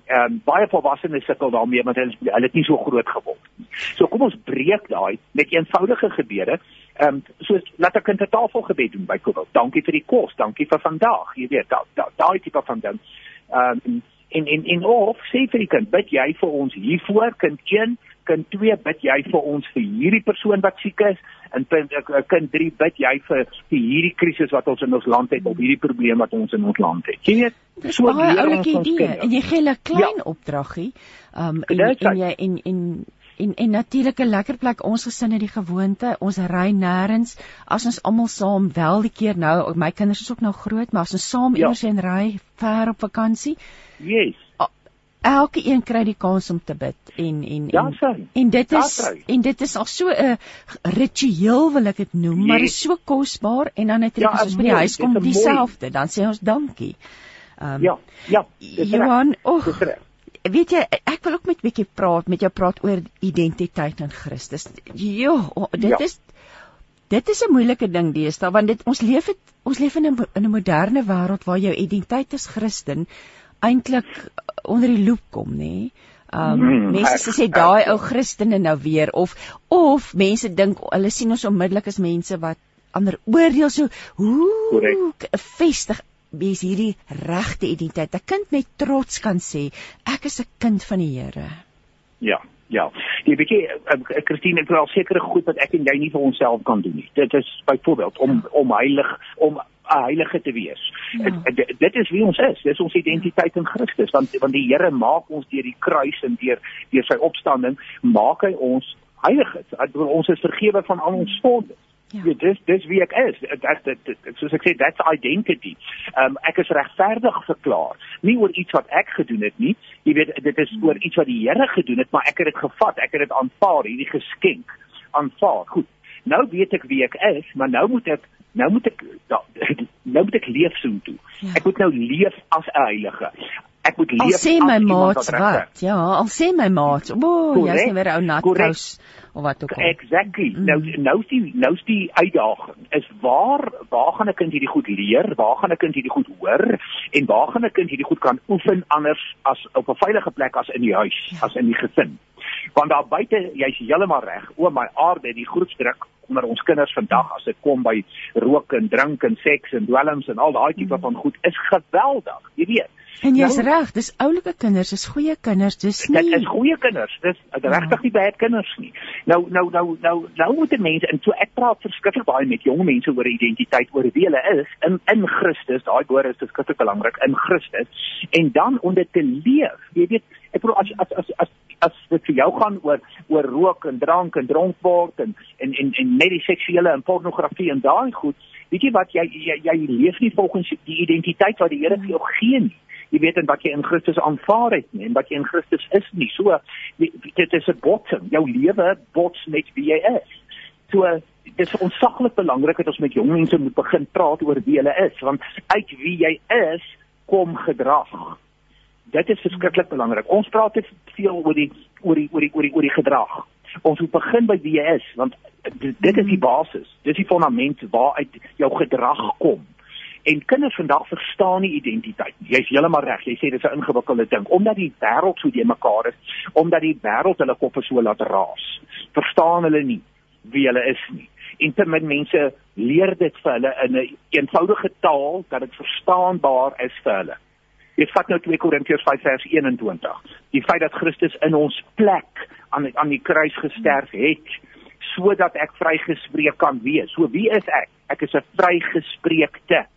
Ehm um, baie volwassenes sukkel daarmee want hulle hulle het nie so groot geword nie. So kom ons breek daai met eenvoudige gebede. Ehm um, soos laat ek 'n tafelgebed doen byvoorbeeld. Dankie vir die kos, dankie vir vandag. Jy weet, daai daai da, tipe van ding. Ehm um, en en en of sê vir die kind, bid jy vir ons hiervoor kind 1 kind 2 bid jy vir ons vir hierdie persoon wat siek is en punt kind 3 bid jy vir vir hierdie krisis wat ons in ons land het of hierdie probleem wat ons in ons land het. Jy weet, so 'n oulike idee en jy gee 'n klein ja. opdragie. Um en, en jy en en en en natuurlik 'n lekker plek ons gesin het die gewoonte ons ry nêrens as ons almal saam wel die keer nou my kinders is ook nou groot maar as ons saam ja. iewers heen ry ver op vakansie yes elke een kry die kans om te bid en en ja, en, en dit is ja, en dit is al so 'n ritueel wil ek dit noem nee. maar is so kosbaar en dan net ja, as ons by die huis kom dieselfde dan sê ons dankie. Um, Ja, ja. Johan, oh, weet jy ek wil ook met 'n bietjie praat met jou praat oor identiteit in Christus. Jo, dit ja. is Dit is 'n moeilike ding deesdae want dit ons leef het, ons leef in 'n in 'n moderne wêreld waar jou identiteit as Christen eintlik onder die loop kom nê. Um mm, mense sê daai ou Christene nou weer of of mense dink hulle sien ons onmiddellik as mense wat ander oordeel so hoe vestig wees hierdie regte identiteit. 'n Kind met trots kan sê ek is 'n kind van die Here. Ja, ja. Jy weet jy uh, Christine het wel sekere goed wat ek en jy nie vir onsself kan doen nie. Dit is byvoorbeeld om om heilig om 'n heilige te wees. Ja. Dit is wie ons is. Dis ons identiteit in Christus want want die Here maak ons deur die kruis en deur deur sy opstanding maak hy ons heilig. Ons is vergewe van al ons sondes. Ja. Ja, dis dis wie ek is. Dit dit soos ek sê that's identity. Ehm um, ek is regverdig verklaar. Nie oor iets wat ek gedoen het nie. Jy weet dit is oor iets wat die Here gedoen het, maar ek het dit gevat. Ek het dit aanvaar, hierdie geskenk aanvaar. Goed. Nou weet ek wie ek is, maar nou moet ek nou moet ek <laughs> nou moet ek leef so toe. Ja. Ek moet nou leef as 'n heilige. Ek moet leef al sê my maat wat ja al sê my maat o oh, jy's nie weer ou nat kous of wat ook al. Exactly. Mm. nou nou is die nou is die uitdaging is waar waar gaan 'n kind hierdie goed leer? Waar gaan 'n kind hierdie goed hoor? En waar gaan 'n kind hierdie goed kan oefen anders as op 'n veilige plek as in die huis ja. as in die gesin? Want daar buite jy's heeltemal reg. O my aarde die groot druk onder ons kinders vandag as dit kom by rook en drink en seks en dwelms en al daai tipe mm. van goed is geweldig jy weet En jy's nou, reg, dis oulike kinders, dis goeie kinders, dis nie Dit is goeie kinders, dis regtig nie baie kinders nie. Nou nou nou nou nou moet die mense en so ek praat verskriklik baie met jong mense oor identiteit, oor wie hulle is in in Christus. Daai woord is verskriklik belangrik in Christus. En dan om dit te leef. Jy weet, ek bedoel as as as as as dit vir jou gaan oor oor rook en drank en dronk word en en en, en net die seksuele en pornografie en daai goed, weet jy wat jy jy, jy leef nie volgens die identiteit wat die Here vir jou gee nie jy weet en wat jy in Christus aanvaar het nie, en wat jy in Christus is nie. So dit is 'n botsing. Jou lewe bots met wie jy is. So dit is ontsaglik belangrik dat ons met jong mense moet begin praat oor wie hulle is, want uit wie jy is kom gedrag. Dit is verskriklik belangrik. Ons praat te veel oor die oor die oor die oor die oor die gedrag. Ons moet begin by wie jy is, want dit is die basis. Dis die fondament waaruit jou gedrag kom. En kinders vandag verstaan nie identiteit nie. Jy's heeltemal reg. Jy sê dis 'n ingewikkelde ding omdat die wêreld so deurmekaar is, omdat die wêreld hulle koppe so laat raas. Verstaan hulle nie wie hulle is nie. En te min mense leer dit vir hulle in 'n een eenvoudige taal dat dit verstaanbaar is vir hulle. Jy vat nou 2 Korintiërs 5 vers 21. Die feit dat Christus in ons plek aan aan die kruis gesterf het sodat ek vrygespreek kan wees. So wie is ek? Ek is 'n vrygespreekte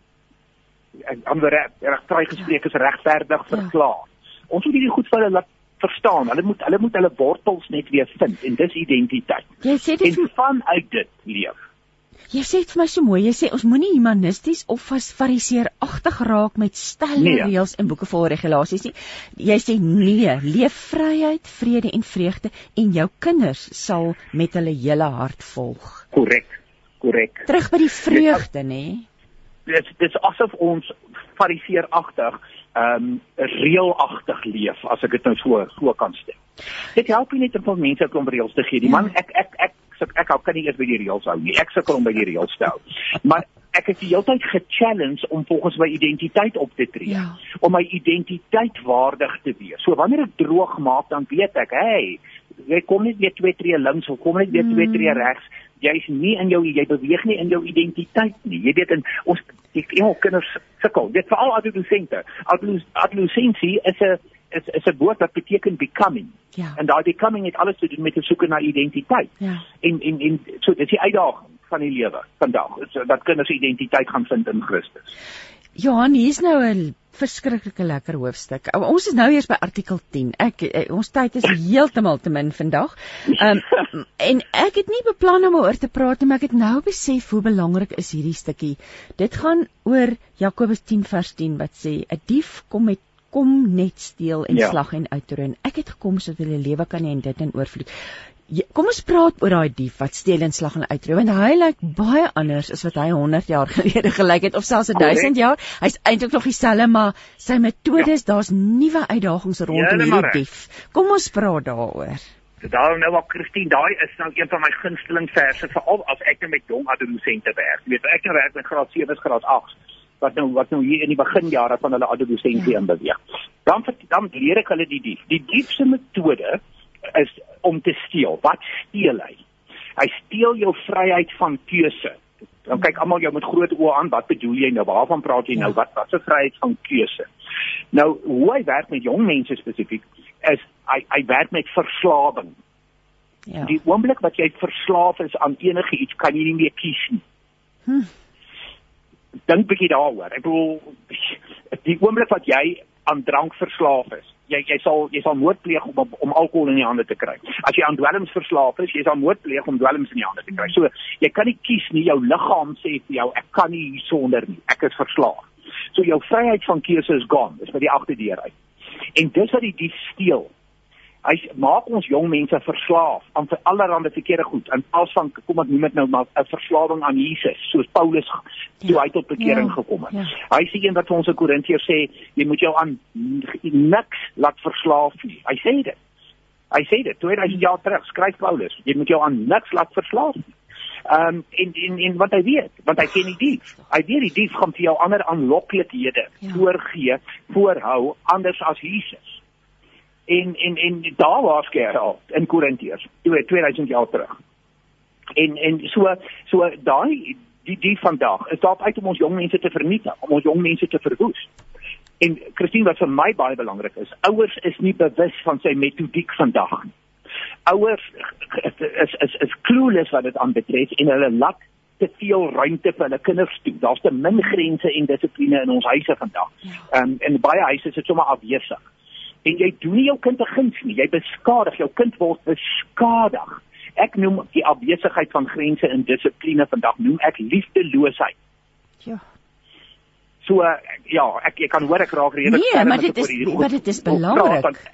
ander reg vrygespreek is regverdig verklaar. Ja. Ons moet hierdie goed vir hulle verstaan. Hulle moet hulle moet hulle wortels net weer vind en dis identiteit. Jy sê dit en van uit dit leef. Jy sê vir my so mooi. Jy sê ons moenie humanisties of vas fariseer agtig raak met stelle nee. reëls en boeke vol regulasies nie. Jy sê nee, leef vryheid, vrede en vreugde en jou kinders sal met hulle hele hart volg. Korrek. Korrek. Terug by die vreugde, nê? Dit dis asof ons fariseeragtig ehm um, reëlagtig leef as ek dit nou so so kan stel. Dit help nie net om vir mense om reëls te gee nie. Man ek ek ek ek ek hou kan nie eers by die reëls hou nie. Ek sukkel om by die reëls te hou. Maar ek het die hele tyd ge-challenge om volgens my identiteit op te tree. Ja. Om my identiteit waardig te wees. So wanneer ek droog maak dan weet ek, hey, jy kom net weer twee tree links of kom net weer twee tree mm. regs jy's nie in jou jy beweeg nie in jou identiteit nie. Jy weet in ons die jong kinders sukkel. Dit veral adolessente. Adolescensie is 'n is is 'n woord wat beteken becoming. Ja. En daai becoming het alles te doen met 'n soeke na identiteit. Ja. En en en so dit is die uitdaging van die lewe vandag. Dat kinders identiteit gaan vind in Christus. Johan, hier's nou 'n verskriklike lekker hoofstuk. Ons is nou eers by artikel 10. Ek eh, ons tyd is heeltemal te min vandag. Ehm um, <laughs> en ek het nie beplan om oor te praat nie, maar ek het nou besef hoe belangrik is hierdie stukkie. Dit gaan oor Jakobus 10 vers 10 wat sê 'n dief kom met kom net steel en ja. slag en uitroei ek het gekom sodat hulle lewe kan hê en dit in oorvloed. Ja, kom ons praat oor daai dief wat steel en slag en uitroei want hy lyk baie anders as wat hy 100 jaar gelede <laughs> gelyk het of selfs 1000 jaar. Hy's eintlik nog dieselfde maar sy metodes, ja. daar's nuwe uitdagings rondom hierdie dief. Kom ons praat daaroor. Daarom nou wat Christine, daai is nou een van my gunsteling verse veral as ek net met jong adolessente werk. Jy weet ek nou werk met graad 7 en graad 8 wat nou wat nou hier in die beginjare van hulle adolessensie ja. inbeweeg. Dan dan leer ek hulle die dief. Die dief se metode is om te steel. Wat steel hy? Hy steel jou vryheid van keuse. Dan kyk almal jou met groot oë aan, wat bedoel jy nou? Waarvan praat jy nou? Ja. Wat wat se vryheid van keuse? Nou, hoe hy werk met jong mense spesifiek is hy hy werk met verslawing. Ja. Die oomblik wat jy verslaaf is aan enige iets, kan jy nie meer kies nie. Hm. dink bietjie daaroor. Ek bedoel die oomblik wat jy aan drank verslaaf is, jy jy sal jy sal moord pleeg om om alkohol in die hande te kry. As jy aan dwelms verslaaf is, jy sal moord pleeg om dwelms in die hande te kry. So jy kan nie kies nie. Jou liggaam sê vir jou ek kan nie hiersonder nie. Ek is verslaaf. So jou vryheid van keuse is gone. Dis by die agterdeur uit. En dis wat die dief steel. Hy maak ons jong mense verslaaf aan allerlei verkeerde goed in plaas van kom ek noem dit nou maar 'n verslawing aan Jesus soos Paulus toe ja, hy tot bekering ja, gekom het. Ja. Hy sê een wat vir ons in Korintiërs sê jy moet jou aan niks laat verslaaf nie. Hy sê dit. Hy sê dit 2000 jaar terug skryf Paulus jy moet jou aan niks laat verslaaf nie. Ehm um, en en en wat hy weet, want hy ken die dief. Hy weet die dief gaan vir jou ander aanloklikhede ja. voorgee, voorhou anders as Jesus. En en en daar was keer al in Korintiërs 2000 jaar terug. En en so so daai die die vandag is daar uit om ons jong mense te vernietig, om ons jong mense te verwoes. En Christine wat vir my baie belangrik is, ouers is nie bewus van sy metodiek vandag nie ouers is is is clueless wat dit aanbetref en hulle laat te veel ruimte vir hulle kinders toe. Daar's te min grense en dissipline in ons huise vandag. Ja. Ehm um, en baie huise is dit sommer afwesig. En jy doen nie jou kind 'n guns nie. Jy beskadig jou kind word beskadig. Ek noem die afwesigheid van grense en dissipline vandag noem ek liefdeloosheid. Ja. So ja, ek ek kan hoor ek raak redelik Nee, maar dit is maar dit is belangrik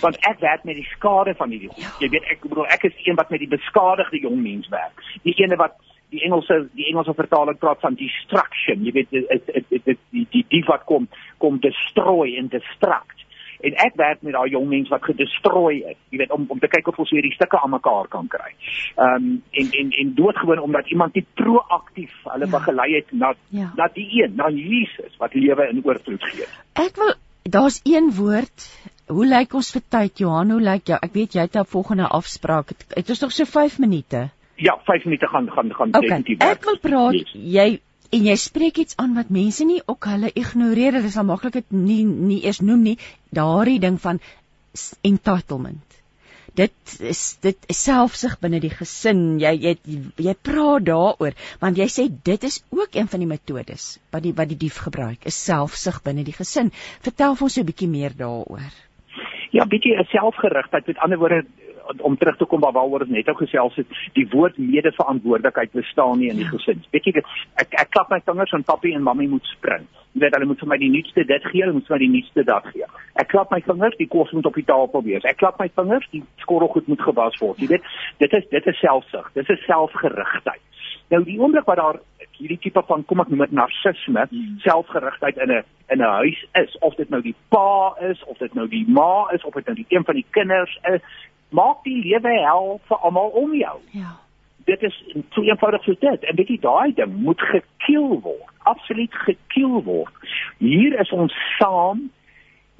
want ek werk met die skade van hierdie goed. Ja. Jy weet ek bedoel ek is die een wat met die beskadigde jong mens werk. Die ene wat die Engelse die Engelse vertaling praat van destruction. Jy weet dit dit dit die die die wat kom kom destroy en destruct. En ek werk met daai jong mens wat gedestrooi is. Jy weet om om te kyk of ons weer die stukke aan mekaar kan kry. Ehm um, en en en doodgewoon omdat iemand nie proaktief hulle ja. begelei het na ja. na die een, na Jesus wat lewe in oorvloed gee. Ek wil daar's een woord Hoe lyk ons vir tyd Johan? Hoe lyk jou? Ek weet jy het 'n volgende afspraak. Dit is nog so 5 minute. Ja, 5 minute gaan gaan gaan okay. definitief. Ek wil praat yes. jy en jy spreek iets aan wat mense nie ook hulle ignoreer. Dit is al maklik dit nie nie eers noem nie. Daardie ding van entitlement dit is dit is selfsug binne die gesin. Jy jy jy praat daaroor want jy sê dit is ook een van die metodes wat die wat die dief gebruik is selfsug binne die gesin. Vertel ons so 'n bietjie meer daaroor. Ja, bietjie 'n selfgerigtheid. Met ander woorde om terug te kom waar waaroor ons net ou gesels het, die woord medeverantwoordelikheid bestaan nie in die ja. gesin. Weet jy, ek ek klap my vingers en papi en mammy moet spring. Jy weet hulle moet vir my die nuutste dit gee, hulle moet vir my die nuutste dat gee. Ek klap my vingers, die kos moet op die tafel wees. Ek klap my vingers, die skorrelgoed moet gewas word. Jy weet, dit is dit is selfsug. Dit is selfgerigtheid. Nou die oomblik wat daar hierdie tipe van kom ek noem dit narcisme, hmm. selfgerigtheid in 'n in 'n huis is, of dit nou die pa is of dit nou die ma is of dit nou die een van die kinders is, maak die lewe hel vir almal om jou. Ja. Dit is so eenvoudig so dit. En weet jy daai ding moet gekill word. Absoluut gekill word. Hier is ons saam.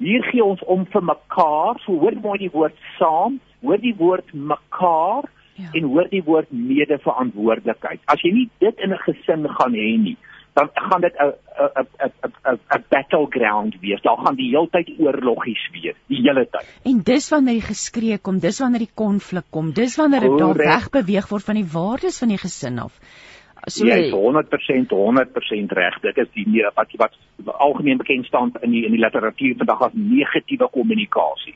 Hier gee ons om vir mekaar. So hoor mooi die woord saam, hoor die woord mekaar ja. en hoor die woord medeverantwoordelikheid. As jy nie dit in 'n gesin gaan hê nie, dan gaan dit 'n 'n 'n 'n battleground wees. Daar gaan die hele tyd oorloggies wees, die hele tyd. En dis wanneer die geskree kom, dis wanneer die konflik kom, dis wanneer dit daar wegbeweeg word van die waardes van die gesin af. So jy is 100% 100% reg. Dit is die wat wat algemeen bekend staan in die in die literatuur vandag as negatiewe kommunikasie.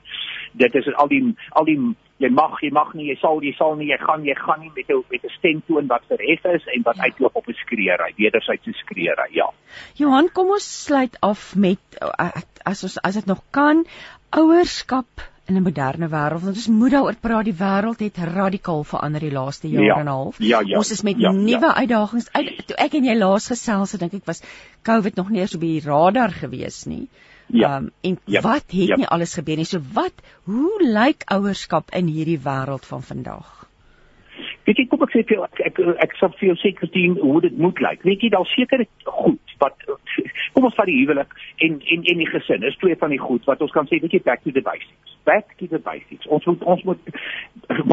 Dit is al die al die jy mag jy mag nie jy sal jy sal nie jy gaan jy gaan nie met 'n met 'n stemtoon wat verhef is en wat ja. uitloop op 'n skreeery wederwysige skreeery ja. Johan kom ons sluit af met as ons as dit nog kan ouerskap in 'n moderne wêreld want ons moet daaroor praat die wêreld het radikaal verander die laaste jaar ja, en 'n half. Ja, ja, ons is met ja, nuwe ja. uitdagings uit toe ek en jy laas gesels het dink ek was covid nog nie eens op die radar gewees nie Ja. Um, en ja, wat het ja. nie alles gebeur nie. So wat hoe lyk ouerskap in hierdie wêreld van vandag? Weet jy kom ek sê vir ek ek, ek sal vir jou sê Christine hoe dit moet lyk. Weet jy daar seker goed wat <laughs> kom ons vat die huwelik en en en die gesin. Is twee van die goed wat ons kan sê weet jy back to the basics. Back to the basics. Ons moet ons moet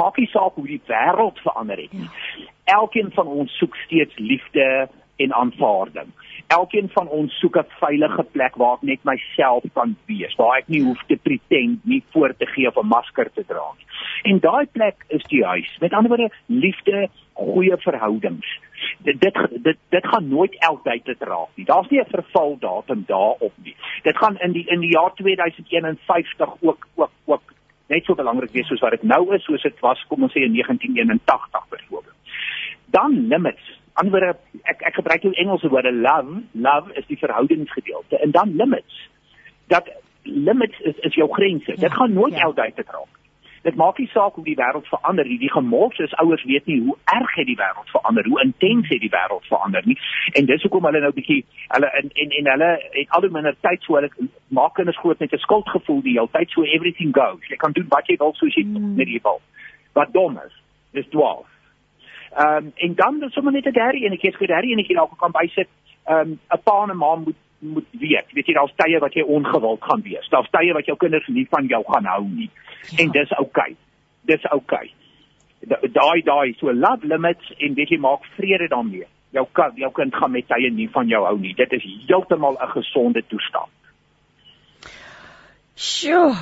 maak nie saak hoe die wêreld verander het nie. Ja. Elkeen van ons soek steeds liefde, en aanvaarding. Elkeen van ons soek 'n veilige plek waar ek net myself kan wees, waar ek nie hoef te pretend nie voor te gee of 'n masker te dra nie. En daai plek is die huis. Met ander woorde, liefde, goeie verhoudings. Dit dit dit, dit gaan nooit altyd te raak nie. Daar's nie 'n vervaldatum daarop nie. Dit gaan in die in die jaar 2051 ook ook ook net so belangrik wees soos wat dit nou is, soos dit was kom ons sê in 1981 byvoorbeeld. Dan limits anderwoorde ek ek gebruik jou Engelse woorde love. Love is die verhoudingsgedeelte. En dan limits. Dat limits is is jou grense. Ja, dit gaan nooit ja. te raak dit maak nie saak hoe die wêreld verander nie. Die gemors is ouers weet nie hoe erg het die wêreld verander hoe intens het die wêreld verander nie. En dis hoekom hulle nou bietjie hulle en en en hulle het al hoe minder tyd so hulle maak kinders groot met 'n skuldgevoel die hele tyd so everything goes. Jy kan doen wat jy wil soos jy mm. net wil wat dom is dis dwaas Ehm um, en dan is sommer net 'n derde enetjie, ek sê derde enetjie dalk kan bysit. Ehm um, 'n pa en 'n ma moet moet weet. Weet jy daar's tye wat jy ongewild gaan wees. Daar's tye wat jou kinders nie van jou gaan hou nie. Ja. En dis oukei. Okay. Dis oukei. Okay. Daai daai so love limits en weet jy maak vrede daarmee. Jou kind jou kind gaan met tye nie van jou hou nie. Dit is heeltemal 'n gesonde toestand. Sjoe,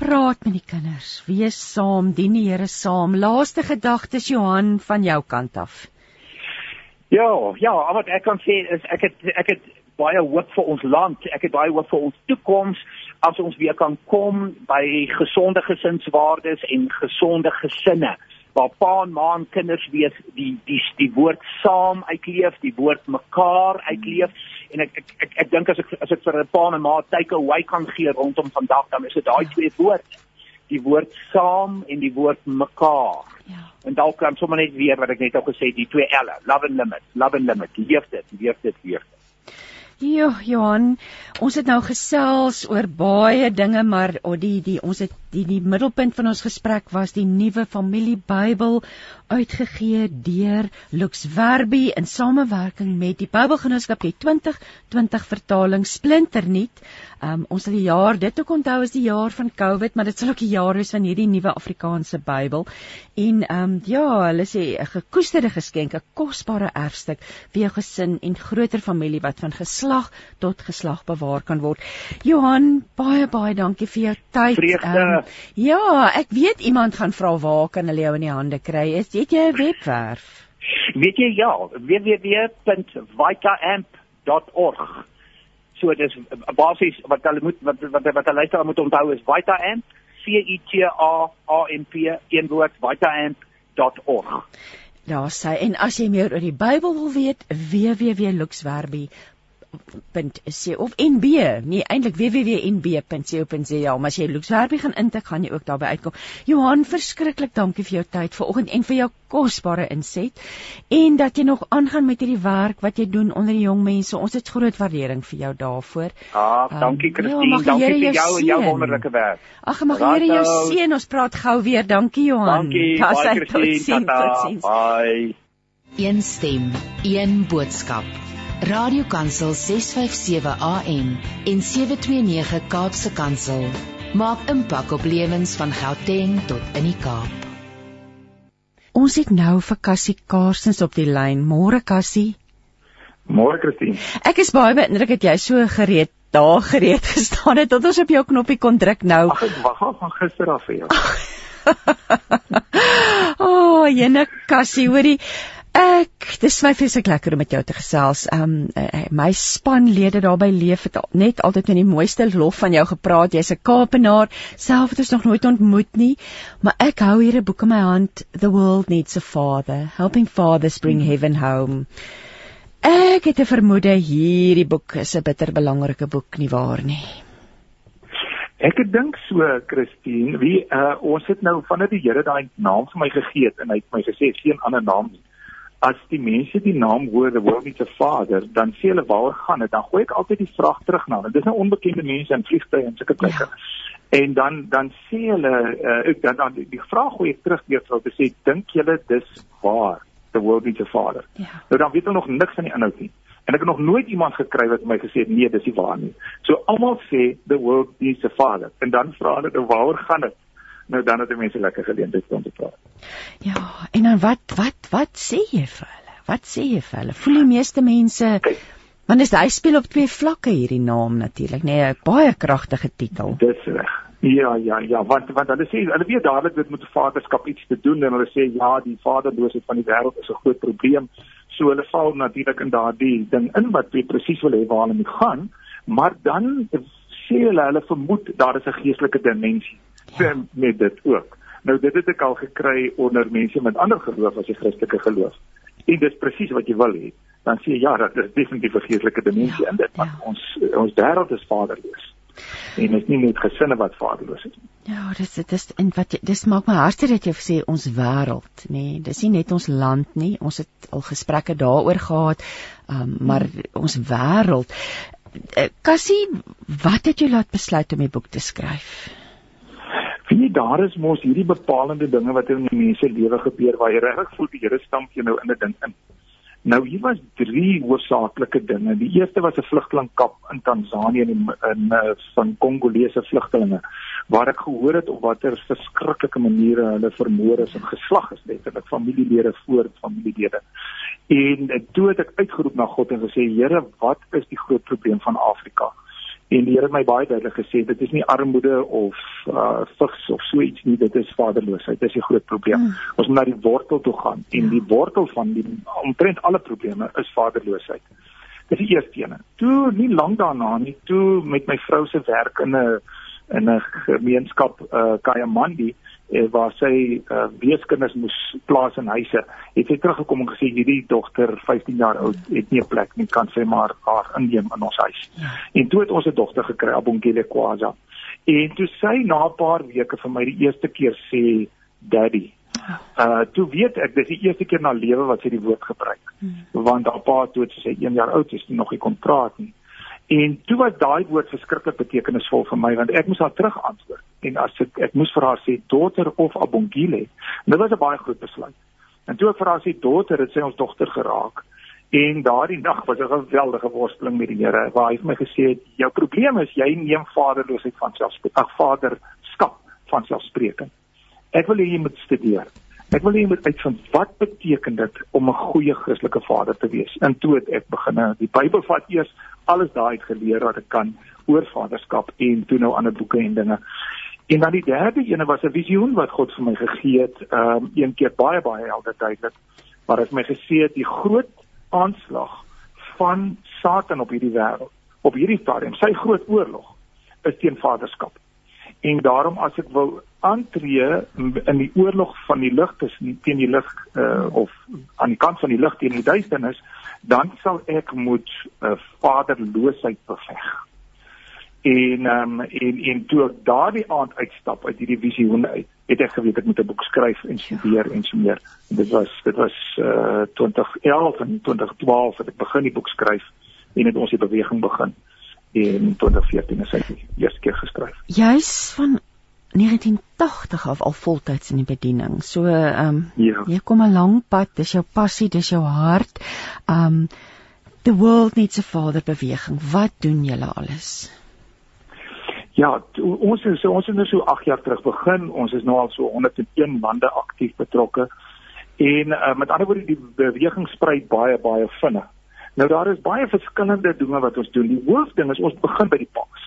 praat met die kinders. Wees saam, dien die Here saam. Laaste gedagtes Johan van jou kant af. Ja, ja, wat ek kan sê is ek het ek het baie hoop vir ons land. Ek het baie hoop vir ons toekoms as ons weer kan kom by gesonde gesinswaardes en gesonde gesinne waar pa en ma en kinders wees die die die woord saam uitleef, die woord mekaar uitleef en ek ek ek, ek dink as ek as ek vir 'n pa en 'n ma take away kan gee rondom vandag dan is dit daai twee woorde die woord saam en die woord mekaar. Ja. En dalk kan sommer net weer wat ek net al gesê het, die twee L'e, love and limit, love and limit, leef dit, leef dit, leef dit. Ja, Johan, ons het nou gesels oor baie dinge, maar oh, die die ons het die die middelpunt van ons gesprek was die nuwe familie Bybel uitgegee deur Lux Verbi in samewerking met die Bybelgenootskap die 2020 vertaling splinternuut. Um, ons sal die jaar dit ook onthou as die jaar van COVID, maar dit sal ook die jaar wees van hierdie nuwe Afrikaanse Bybel. En ehm um, ja, hulle sê 'n gekoesterde geskenk, 'n kosbare erfstuk vir jou gesin en groter familie wat van geslag tot geslag bewaar kan word. Johan, baie baie dankie vir jou tyd. Um, ja, ek weet iemand gaan vra waar kan hulle jou in die hande kry. Is dit jy 'n webwerf? Weet jy ja, www.vitaamp.org. So dis basies wat hulle moet wat wat wat hulle luisteraar moet onthou is Vitaamp C I T A A M P een woord vitaamp.org. Daar sê en as jy meer oor die Bybel wil weet www.luxwerby .co of NB, nee eintlik www.nb.co.za, maar as jy Luxwerby gaan intik, gaan jy ook daarby uitkom. Johan, verskriklik dankie vir jou tyd vanoggend en vir jou kosbare inset en dat jy nog aangaan met hierdie werk wat jy doen onder die jong mense. Ons het groot waardering vir jou daarvoor. Um, dankie Christine, ja, dankie vir jou en jou wonderlike werk. Ag, mag die Here jou seën. Ons praat gou weer. Dankie Johan. Dankie. <laughs> Bye Christine. Bye. Een stem, een boodskap. Radiokansel 657 AM en 729 Kaapse Kansel maak impak op lewens van Gauteng tot in die Kaap. Ons het nou vir Cassie Kaarsens op die lyn. Môre Cassie. Môre Christine. Ek is baie beïndruk dat jy so gereed daar gereed <laughs> gestaan het tot ons op jou knoppie kon druk nou. Ag ek wag al van gister af vir jou. <laughs> O, oh, jene Cassie, hoorie. Ek, dis my vreeslik lekker om met jou te gesels. Um my spanlede daar by Leef het net altyd met die mooiste lof van jou gepraat. Jy's 'n Kaapenaar, self het ons nog nooit ontmoet nie, maar ek hou hier 'n boek in my hand, The World Needs a Father, Helping Fathers Bring Heaven Home. Ek het 'n vermoede hierdie boek is 'n bitter belangrike boek nie waar nie. Ek dink so, Christine, wie uh, ons het nou vanuit die Here daai naam vir my gegee en hy het my gesê geen ander naam nie as die mense die naam hoor the world needs a father dan sê hulle waaroor gaan dit? Dan gooi ek altyd die vraag terug na hulle. Dis nou onbekende mense in vliegtye en sulke plekke. Ja. en dan dan sê hulle uh, ek dan, dan die, vraag gooi ek terug weer vir hulle sê dink julle dis waar the world needs a father? Ja. nou dan weet hulle nog niks van die inhoud nie. En ek het nog nooit iemand gekry wat my gesê het nee dis nie waar nie. So almal sê the world needs a father. En dan vra hulle nou, waaroor gaan dit nou dan het die mense lekker geleentheid om te praat. Ja, en dan wat wat wat sê jy vir hulle? Wat sê jy vir hulle? Voel die meeste mense want is hy speel op twee vlakke hierdie naam natuurlik, nê, nee, 'n baie kragtige titel. Dis reg. Ja, ja, ja, want want hulle sê hulle weet dadelik dit moet vaderskap iets te doen en hulle sê ja, die vaderloosheid van die wêreld is 'n groot probleem. So hulle val natuurlik in daardie ding in wat jy presies wil hê waar hulle moet gaan, maar dan sê hulle hulle vermoed daar is 'n geestelike dimensie ja. met dit ook. Nou dit het ek al gekry onder mense met ander geloof as die Christelike geloof. En dis presies wat jy wil hê. Dan sê jy ja, dat is definitief 'n geestelike dimensie ja, in dit, want ja. ons ons wêreld is vaderloos. En dit is nie net gesinne wat vaderloos is nie. Ja, dis dit is en wat dis maak my hartste dat jy sê ons wêreld, nê. Nee, dis nie net ons land nie. Ons het al gesprekke daaroor gehad. Um, maar hmm. ons wêreld Eh, Cassie, wat het jou laat besluit om 'n boek te skryf? Vind jy daar is mos hierdie bepalende dinge wat in die mense lewe gebeur waar jy regtig voel die Here stamp jou nou in 'n ding in. Nou hier was drie hoorsaaklike dinge. Die eerste was 'n vlugtelingkamp in Tansanië in, in, eh, van Kongolese vlugtelinge waar ek gehoor het op watter verskriklike maniere hulle vermoor is en geslag is letterlik familielede voor familielede. En toe het ek uitgeroep na God en gesê Here, wat is die groot probleem van Afrika? En die Here het my baie duidelik gesê dit is nie armoede of uh vigs of so iets nie, dit is vaderloosheid. Dit is 'n groot probleem. Mm. Ons moet na die wortel toe gaan en ja. die wortel van die omtrent alle probleme is vaderloosheid. Dit is die eerste een. Toe nie lank daarna nie, toe met my vrou se werk in 'n in 'n gemeenskap uh Kayamandi eh, waar sy uh, weeskinders moes plaas in huise. Het sy teruggekom en gesê hierdie dogter 15 jaar oud het nie 'n plek nie, kan sy maar haar inneem in ons huis. Ja. En toe het ons 'n dogter gekry, Abongile Kwaza. En toe sy na 'n paar weke vir my die eerste keer sê daddy. Uh toe weet ek dis die eerste keer na lewe wat sy die woord gebruik. Hmm. Want haar pa toe sy 1 jaar oud is, nog nie kon praat nie. En toe was daai woord verskriklik betekenisvol vir my want ek moes haar terug antwoord. En as ek ek moes vir haar sê dogter of abongile. Dit was 'n baie groot besluit. En toe ek vir haar sê dogter, het sy ons dogter geraak. En daardie nag was 'n geweldige worsteling met die Here waar hy vir my gesê het jou probleem is jy neem vaderloosheid van selfspreek, ag vaderskap van selfspreekend. Ek wil hê jy moet studeer. Ek wil hê jy moet uitvind wat beteken dit om 'n goeie Christelike vader te wees. En toe het ek begin die Bybel vat eers alles daai uit geleer wat ek kan oor vaderskap en toe nou ander boeke en dinge. En dan die derde ene was 'n visioen wat God vir my gegee het, ehm um, een keer baie baie helder duidelik. Maar as my gesê het die groot aanslag van Satan op hierdie wêreld, op hierdie stadium, sy groot oorlog is teen vaderskap. En daarom as ek wil aantree in die oorlog van die lig tussen teen die lig uh, of aan die kant van die lig teen die duisternis, dan sal ek moet uh, vaderloosheid beveg. En ehm um, en en toe ek daardie aand uitstap uit hierdie visioen uit, het ek geweet ek moet 'n boek skryf en studeer en so meer. En dit was dit was uh, 2011 en 2012 het ek begin die boek skryf en het ons die beweging begin en 2014 is hy die eerste keer geskryf. Juis van 1980 af al voltyds in die bediening. So ehm um, ja. jy kom 'n lang pad, dis jou passie, dis jou hart. Um the world needs a father beweging. Wat doen julle alles? Ja, ons is ons het nou so 8 jaar terug begin. Ons is nou al so 101 lande aktief betrokke. En uh, met ander woorde die beweging sprei baie baie vinnig. Nou daar is baie verskillende dinge wat ons doen. Die hoofding is ons begin by die paas.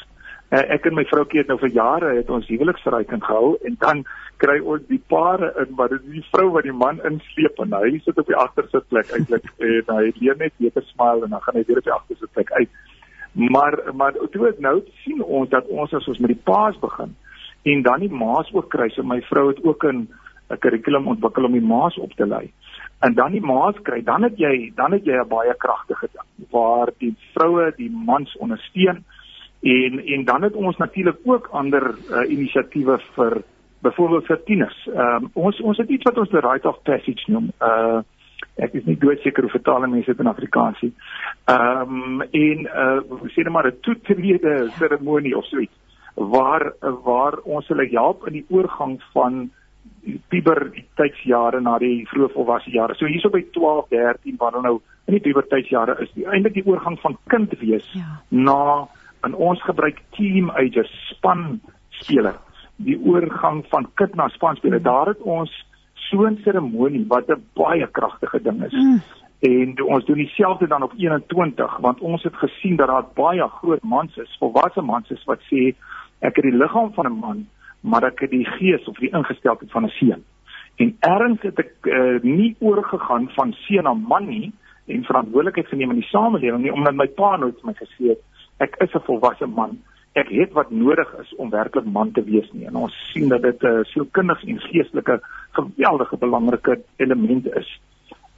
Uh, ek en my vroutjie het nou vir jare het ons huweliksverryking gehou en dan kry ons die pare in wat dit die vrou wat die man insleep en hy sit op die agterste plek eintlik <laughs> en hy leer net beter smile en dan gaan hy weer op die agterste plek uit. Maar maar toe ek nou sien ons dat ons as ons met die paas begin en dan die maas ook kry so my vrou het ook 'n 'n kurrikulum ontwikkel om die maas op te lei. En dan die maas kry, dan het jy dan het jy 'n baie kragtige ding waar die vroue die mans ondersteun En en dan het ons natuurlik ook ander uh, inisiatiewe vir byvoorbeeld vir tieners. Ehm um, ons ons het iets wat ons the right of passage noem. Uh ek is nie doodseker hoe vertaal mense dit in Afrikaans nie. Ehm um, en uh sê net maar 'n toetrede seremonie of so iets waar waar ons hulle help in die oorgang van puberteitsjare na die vroeë volwasse jare. So hierso by 12, 13 waar hulle nou in die puberteitsjare is, eintlik die oorgang van kind wees ja. na en ons gebruik team ages span speler die oorgang van kind na span speler mm. daar het ons so 'n seremonie wat 'n baie kragtige ding is mm. En ons doen dieselfde dan op 21 want ons het gesien dat daar baie groot mans is, volwasse mans is wat sê ek het die liggaam van 'n man, maar ek het die gees of die ingesteldheid van 'n seun. En erns het ek uh, nie oorgegaan van seun na man nie en verantwoordelikheid geneem in die samelewing nie omdat my pa nooit vir my gesê het ek is 'n volwasse man. Ek het wat nodig is om werklik man te wees nie. En ons sien dat dit 'n uh, sielkundige en geestelike geweldige belangrike element is.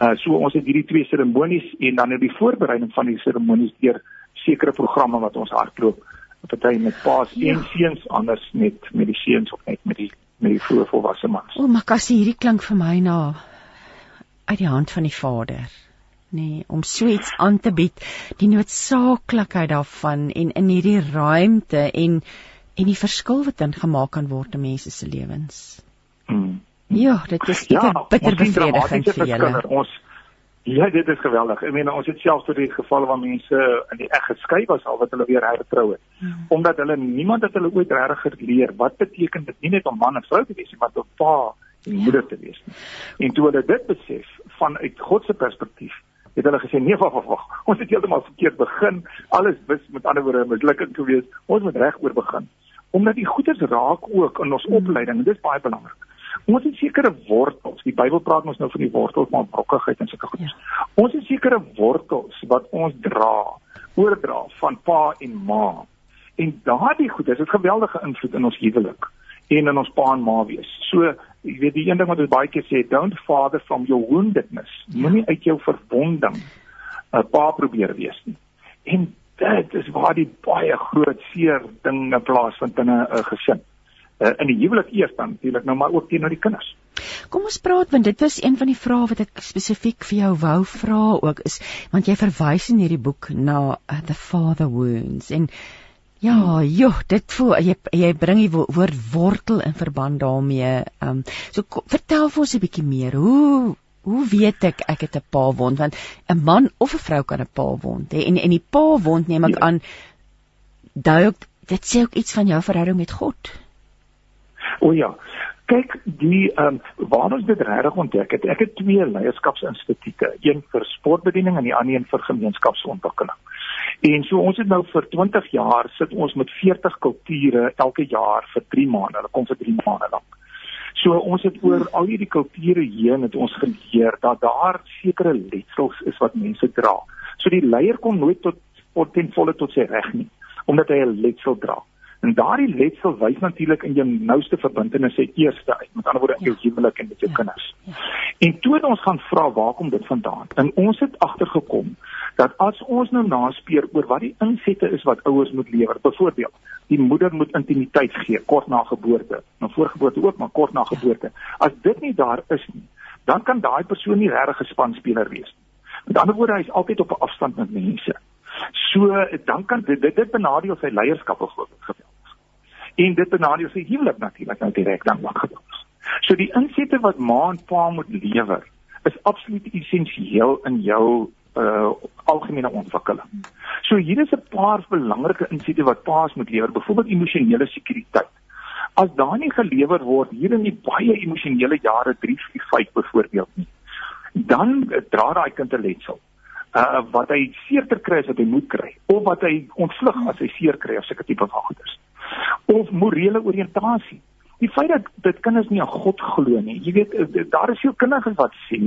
Uh so ons het hierdie twee seremonies en dan in die voorbereiding van die seremonies deur sekere programme wat ons hardloop, party met paas ja. en seuns anders met met die seuns of net met die met die vroeë volwasse mans. O, maar kassie hierdie klink vir my na uit die hand van die Vader nee om so iets aan te bied die noodsaaklikheid daarvan en in hierdie ruimte en en die verskil wat dan gemaak kan word in mense se lewens. Mm. Ja, dit is ja, bitter bevredigend vir julle. Ons Ja, dit is geweldig. Ek meen ons het selfs tot die gevalle waar mense in die eg geskei was al wat hulle weer hertrou het. Hmm. Omdat hulle niemand het hulle ooit regtig geleer wat beteken dit nie net om man en vrou te wees nie, maar om pa en moeder te wees nie. En toe hulle dit besef vanuit God se perspektief, het hulle gesê nee, wag, wag, wag. Ons het heeltemal verkeerd begin. Alles was met ander woorde mislukking geweest. Ons moet reg oor begin. Omdat die goeders raak ook in ons hmm. opleiding en dit is baie belangrik. Ons het sekere wortels. Die Bybel praat ons nou van die wortels van brokkigheid en sulke goed. Ja. Ons het sekere wortels wat ons dra, oordra van pa en ma. En daardie goed, dit het geweldige invloed in ons huwelik en in ons pa en ma wees. So, jy weet die een ding wat ons baie keer sê, don't father from your woundedness. Ja. Moenie uit jou verwonding 'n uh, pa probeer wees nie. En dit is waar die baie groot seer dinge plaasvind in 'n uh, gesin uh, in die huwelik eers dan natuurlik nou maar ook teenoor die kinders. Kom ons praat want dit was een van die vrae wat ek spesifiek vir jou wou vra ook is want jy verwys in hierdie boek na uh, the father wounds en ja, joh, dit voel jy jy bring die woord wortel in verband daarmee. Ehm um, so ko, vertel vir ons 'n bietjie meer. Hoe Hoe weet ek ek het 'n pa wond want 'n man of 'n vrou kan 'n pa wond hê en en die pa wond neem ek ja. aan dui dit sê ook iets van jou verhouding met God. O ja. Kyk, die ehm um, waar ons dit regtig ontdek het, ek het twee leierskapsinstituie, een vir sportbediening en die ander een vir gemeenskapsontwikkeling. En so ons het nou vir 20 jaar sit ons met 40 kulture elke jaar vir 3 maande. Hulle kom vir 3 maande lank. So ons het oor al hierdie kulture heen het ons geleer dat daar sekere letsels is wat mense dra. So die leier kom nooit tot tot ten volle tot sy reg nie omdat hy 'n letsel dra. En daardie letsel wys natuurlik in jou nouste verbintenisse eerste uit, met ander woorde in jou ja. huwelik en met jou ja. kinders. Ja. En toe ons gaan vra waar kom dit vandaan? En ons het agtergekom dat as ons nou naspeur oor wat die insette is wat ouers moet lewer, byvoorbeeld, die moeder moet intimiteit gee kort na geboorte, nou voorgeboorte ook, maar kort na geboorte. As dit nie daar is nie, dan kan daai persoon nie regtig 'n spanspeler wees nie. Met ander woorde, hy is altyd op 'n afstand met mense. So dan kan dit dit, dit benadeel sy leierskap geweldig en dit benadeel sy huwelik natuurlik nou direk dan wat gebeur. So die insette wat ma en pa moet lewer is absoluut essensieel in jou uh algemene ontwikkeling. So hier is 'n paar belangrike insette wat paas moet lewer, byvoorbeeld emosionele sekuriteit. As daar nie gelewer word hier in die baie emosionele jare 3, 4, 5 byvoorbeeld nie, dan dra daai kind 'n letsel. Uh wat hy seer kry as wat hy moet kry of wat hy ontvlug as hy seer kry of sulke tipe van goeders of morele oriëntasie. Die feit dat dit kinders nie aan God glo nie. Jy weet eh, daar is veel kinders wat sê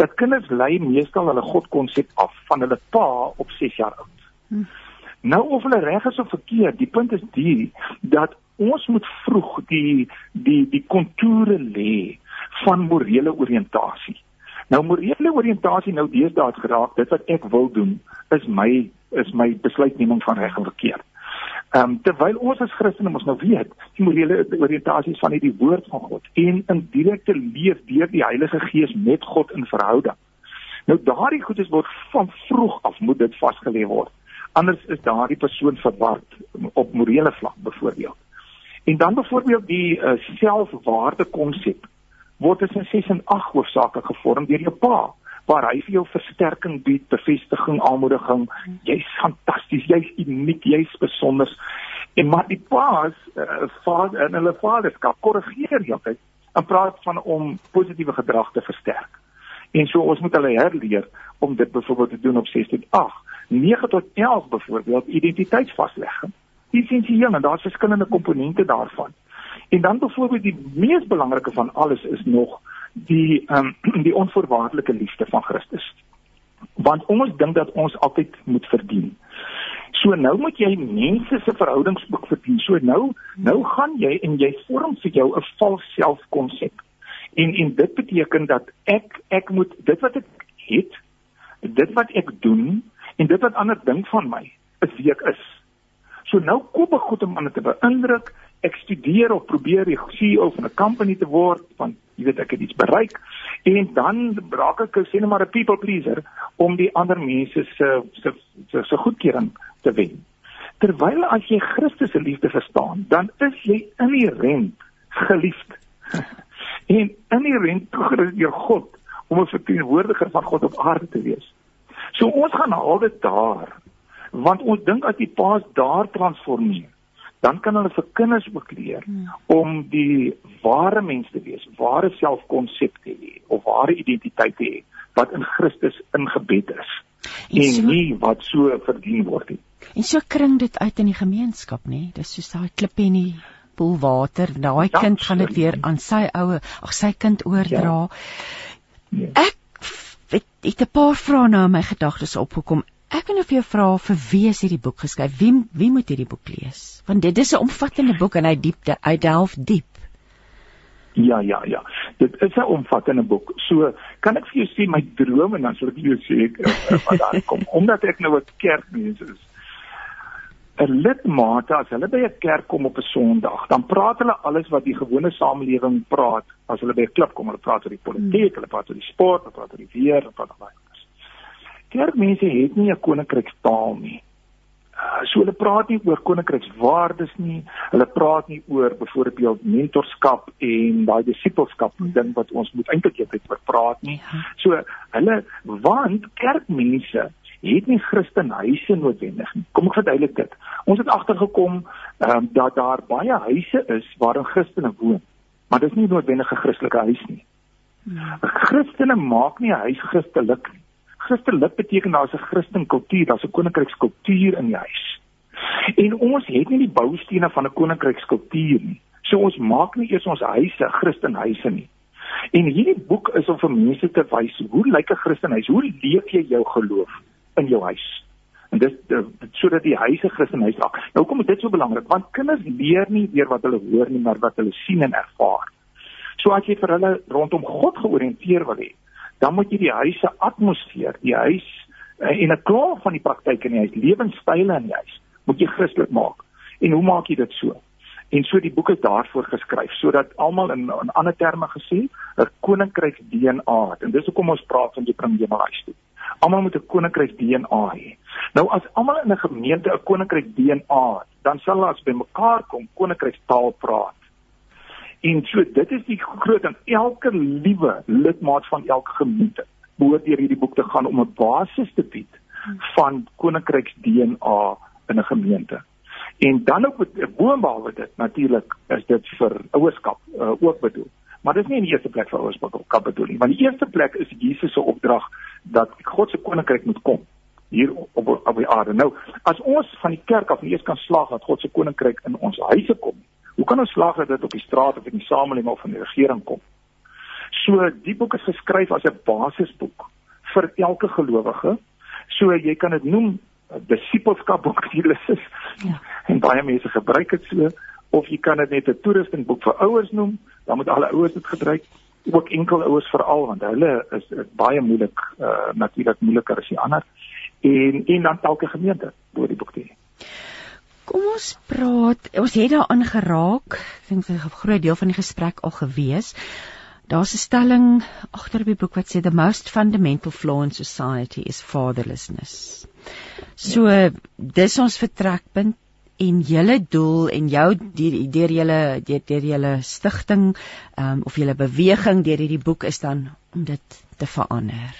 dat kinders lei meestal hulle God konsep af van hulle pa op 6 jaar oud. Hm. Nou of hulle reg is of verkeerd, die punt is die dat ons moet vroeg die die die kontoure lê van morele oriëntasie. Nou morele oriëntasie nou deesdae geraak, dit wat ek wil doen is my is my besluitneming van reg en verkeerd. Ehm um, terwyl ons as Christene mos nou weet die morele oriëntasies van hierdie woord van God en in direkte leef deur die Heilige Gees met God in verhouding. Nou daardie goedes word van vroeg af moet dit vasgelê word. Anders is daardie persoon verward op morele vlak byvoorbeeld. En dan byvoorbeeld die uh, selfwaarde konsep word tussen 6 en 8 hoofsaaklik gevorm deur jou pa waar hy vir jou versterking bied, bevestiging, aanmoediging. Jy's fantasties, jy's uniek, jy's besonder. En maar die paas, uh, vader en hulle vaderskap korrigeer jou tyd en praat van om positiewe gedrag te versterk. En so ons moet hulle herleer om dit byvoorbeeld te doen op 6 tot 8. 9 tot 11 byvoorbeeld identiteitsvaslegging. Essensieel en daar's verskillende komponente daarvan. En dan byvoorbeeld die mees belangrike van alles is nog die ehm um, <clears throat> die onvoorwaardelike liefde van Christus. Want ons dink dat ons altyd moet verdien. So nou moet jy mense se verhoudings ook verdien. So nou nou gaan jy en jy vorm vir jou 'n vals selfkonsep. En en dit beteken dat ek ek moet dit wat ek het, dit wat ek doen en dit wat ander dink van my, is wie ek is. So nou koop ek goed om ander te beïndruk. Ek studeer of probeer die CEO van 'n company te word want jy weet ek het iets bereik en dan raak ek sê net maar 'n people pleaser om die ander mense se se se, se goedkeuring te wen. Terwyl as jy Christus se liefde verstaan, dan is jy inherënt geliefd. <laughs> en inherënt toegerus deur God om 'n verteenwoordiger van God op aarde te wees. So ons gaan haal dit daar want ons dink as die paas daar transformeer dan kan hulle vir kinders ook leer hmm. om die ware mens te wees, ware selfkonsep te hê of ware identiteit te hê wat in Christus ingebed is en, en so, nie wat so verdien word nie. En so kring dit uit in die gemeenskap, nê? Dis soos daai klip en die poel water, daai ja, kind gaan dit weer aan sy oue, ag sy kind oordra. Ja. Ja. Ek het, het 'n paar vrae nou in my gedagtes opgekom. Ek wil nou vir jou vra vir wie is hierdie boek geskryf? Wie wie moet hierdie boek lees? Want dit is 'n omvattende boek en hy diepte, hy delf diep. Ja, ja, ja. Dit is 'n omvattende boek. So, kan ek vir jou sê my drome en dan sal ek jou sê ek wat daar kom <laughs> omdat ek nou 'n kerkmens is. 'n Lidmate as hulle by 'n kerk kom op 'n Sondag, dan praat hulle alles wat die gewone samelewing praat as hulle by 'n klub kom. Hulle praat oor die politiek, hmm. hulle praat oor die sport, hulle praat oor die weer, hulle praat oor baie kerkmense het nie 'n koninkrykstaal nie. Uh, so hulle praat nie oor koninkrykswaardes nie. Hulle praat nie oor byvoorbeeld mentorskap en daai disipelskap ding wat ons moet eintlik net oor praat nie. Ja. So hulle want kerkmense het nie Christenhuise noodwendig nie. Kom ek verduidelik dit. Ons het agtergekom um, dat daar baie huise is waarin Christene woon, maar dit is nie noodwendig 'n Christelike huis nie. Ja. Christene maak nie 'n huis Christelik nie. Christelik beteken daar's 'n Christen kultuur, daar's 'n koninkrykskultuur in die huis. En ons het nie die boustene van 'n koninkrykskultuur nie. So ons maak nie eers ons huise Christenhuise nie. En hierdie boek is om vir mense te wys hoe lyk 'n Christenhuis? Hoe leef jy jou geloof in jou huis? En dit sodat die huise Christenhuis raak. Nou kom dit so belangrik want kinders leer nie deur wat hulle hoor nie, maar wat hulle sien en ervaar. So as jy vir hulle rondom God georiënteer wil hê, dan moet jy die huis se atmosfeer, die huis uh, en 'n klaar van die praktyk in die huis, lewenstyle in die huis, moet jy Christelik maak. En hoe maak jy dit so? En so die boek is daarvoor geskryf sodat almal in in ander terme gesê 'n koninkryk DNA het. En dis hoekom ons praat van jy maar huis toe. Almal moet 'n koninkryk DNA hê. Nou as almal in 'n gemeente 'n koninkryk DNA het, dan sal hulle as by mekaar kom koninkrykstaal praat. En so dit is die groot en elke liewe lidmaat van elke gemeente behoort deur hierdie boek te gaan om 'n basis te bied van koninkryks DNA in 'n gemeente. En dan ook boonbehalwe dit natuurlik is dit vir ouerskap uh, ook bedoel. Maar dit is nie in die eerste plek vir ouerskap bedoel nie, want die eerste plek is Jesus se opdrag dat God se koninkryk moet kom hier op op die aarde. Nou, as ons van die kerk af nie eens kan slaag dat God se koninkryk in ons huise kom nie, Hoe kan ons slaag dat dit op die straat of in die samelewing of in die regering kom? So die boek is geskryf as 'n basisboek vir elke gelowige. So jy kan dit noem disipelskap boek Genesis. Ja. En baie mense gebruik dit so of jy kan dit net 'n toerustingboek vir ouers noem. Dan moet alle ouers dit gebruik. Ook enkel ouers veral want hulle is, is baie moeilik uh natuurlik moeiliker as die ander. En en dan elke gemeente moet die boek hê. Kom ons praat. Ons het daaraan geraak. Ek dink dit is 'n groot deel van die gesprek al gewees. Daar's 'n stelling agter op die boek wat sê the most fundamental flaw in society is fatherlessness. So dis ons vertrekpunt en julle doel en jou deur julle deur julle stigting um, of julle beweging deur hierdie boek is dan om dit te verander.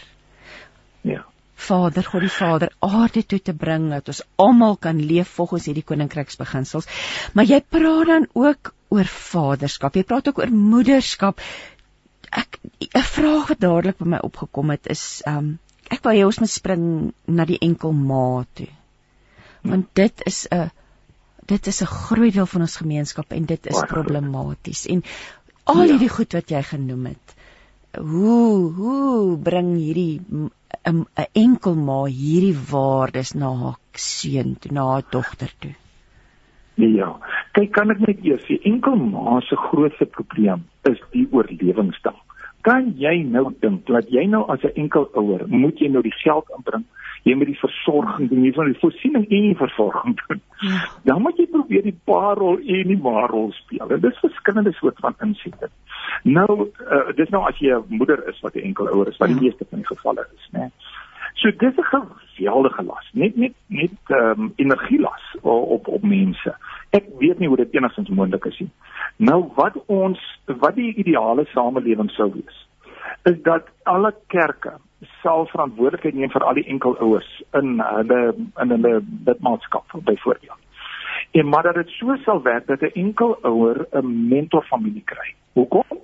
Ja. Vader, God die Vader aarde toe te bring dat ons almal kan leef volgens hierdie koninkryksbeginsels. Maar jy praat dan ook oor vaderskap. Jy praat ook oor moederskap. ek 'n vraag wat dadelik by my opgekom het is um, ek wou jy ons moet spring na die enkel ma toe. Want dit is 'n dit is 'n groot deel van ons gemeenskap en dit is problematies. En al hierdie ja. goed wat jy genoem het. Hoe hoe bring hierdie 'n enkel ma hierdie waardes na haar seun na haar dogter toe? Ja. Kyk, kan ek net eers sê enkel ma se grootste probleem is die oorlewingsdag. Kan jy nou dink dat jy nou as 'n enkel ouer moet jy nou die geld inbring jy moet die versorging doen, jy moet die voorsiening en die versorging doen. Ja. Dan moet jy probeer die paarrol en die maarrol speel. En dis verskillende soort van insette. Nou, uh, dis nou as jy 'n moeder is wat 'n enkel ouer is, wat ja. die meeste van die gevalle is, né? So dis 'n geweldige las, net net net ehm um, energielas op op mense. Ek weet nie hoe dit enigstens moontlik is nie. Nou wat ons wat die ideale samelewing sou wees is dat alle kerke sal verantwoordelikheid neem vir al die enkel ouers in hulle in hulle lidmaatskap byvoorbeeld. En maar dat dit so sal werk dat 'n enkel ouer 'n mentorfamilie kry. Hoekom?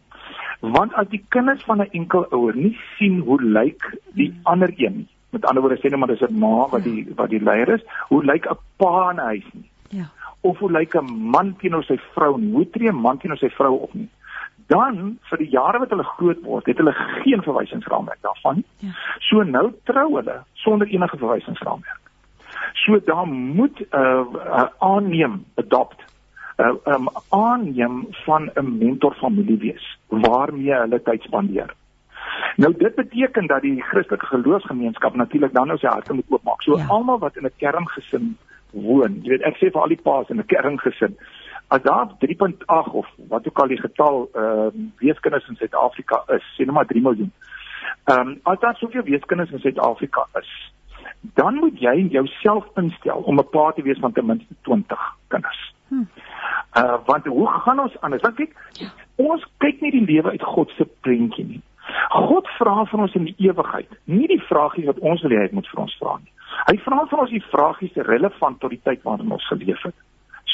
Want as die kinders van 'n enkel ouer nie sien hoe lyk die ander een nie. Met ander woorde sê net maar dis 'n ma wat die wat die leier is, hoe lyk 'n pa in 'n huis nie. Ja. Of hoe lyk 'n man teenoor sy vrou nie? Hoe tree 'n man teenoor sy vrou op nie? Dan vir die jare wat hulle groot word, het hulle geen verwysingsraamwerk daarvan. Ja. So nou trou hulle sonder enige verwysingsraamwerk. So daar moet 'n uh, uh, aanneem adopt 'n uh, um, aanneem van 'n mentorfamilie wees waarmee hulle tyd spandeer. Nou dit beteken dat die Christelike geloofsgemeenskap natuurlik dan nou sy harte moet oopmaak. So ja. almal wat in 'n kerngesin woon, jy weet ek sê vir al die paas in 'n kerngesin, as daar 3.8 of wat ook al die getal ehm uh, weeskinders in Suid-Afrika is, sê net maar 3 miljoen. Ehm um, as daar soveel weeskinders in Suid-Afrika is, dan moet jy jouself instel om 'n pa te wees van ten minste 20 kinders. Hm. Uh want hoe gaan ons anders? Want kyk, ja. ons kyk nie die lewe uit God se prentjie nie. God vra van ons in die ewigheid, nie die vragies wat ons wil hê hy moet vir ons vra nie. Hy vra van ons die vragies relevant tot die tyd waarin ons geleef het.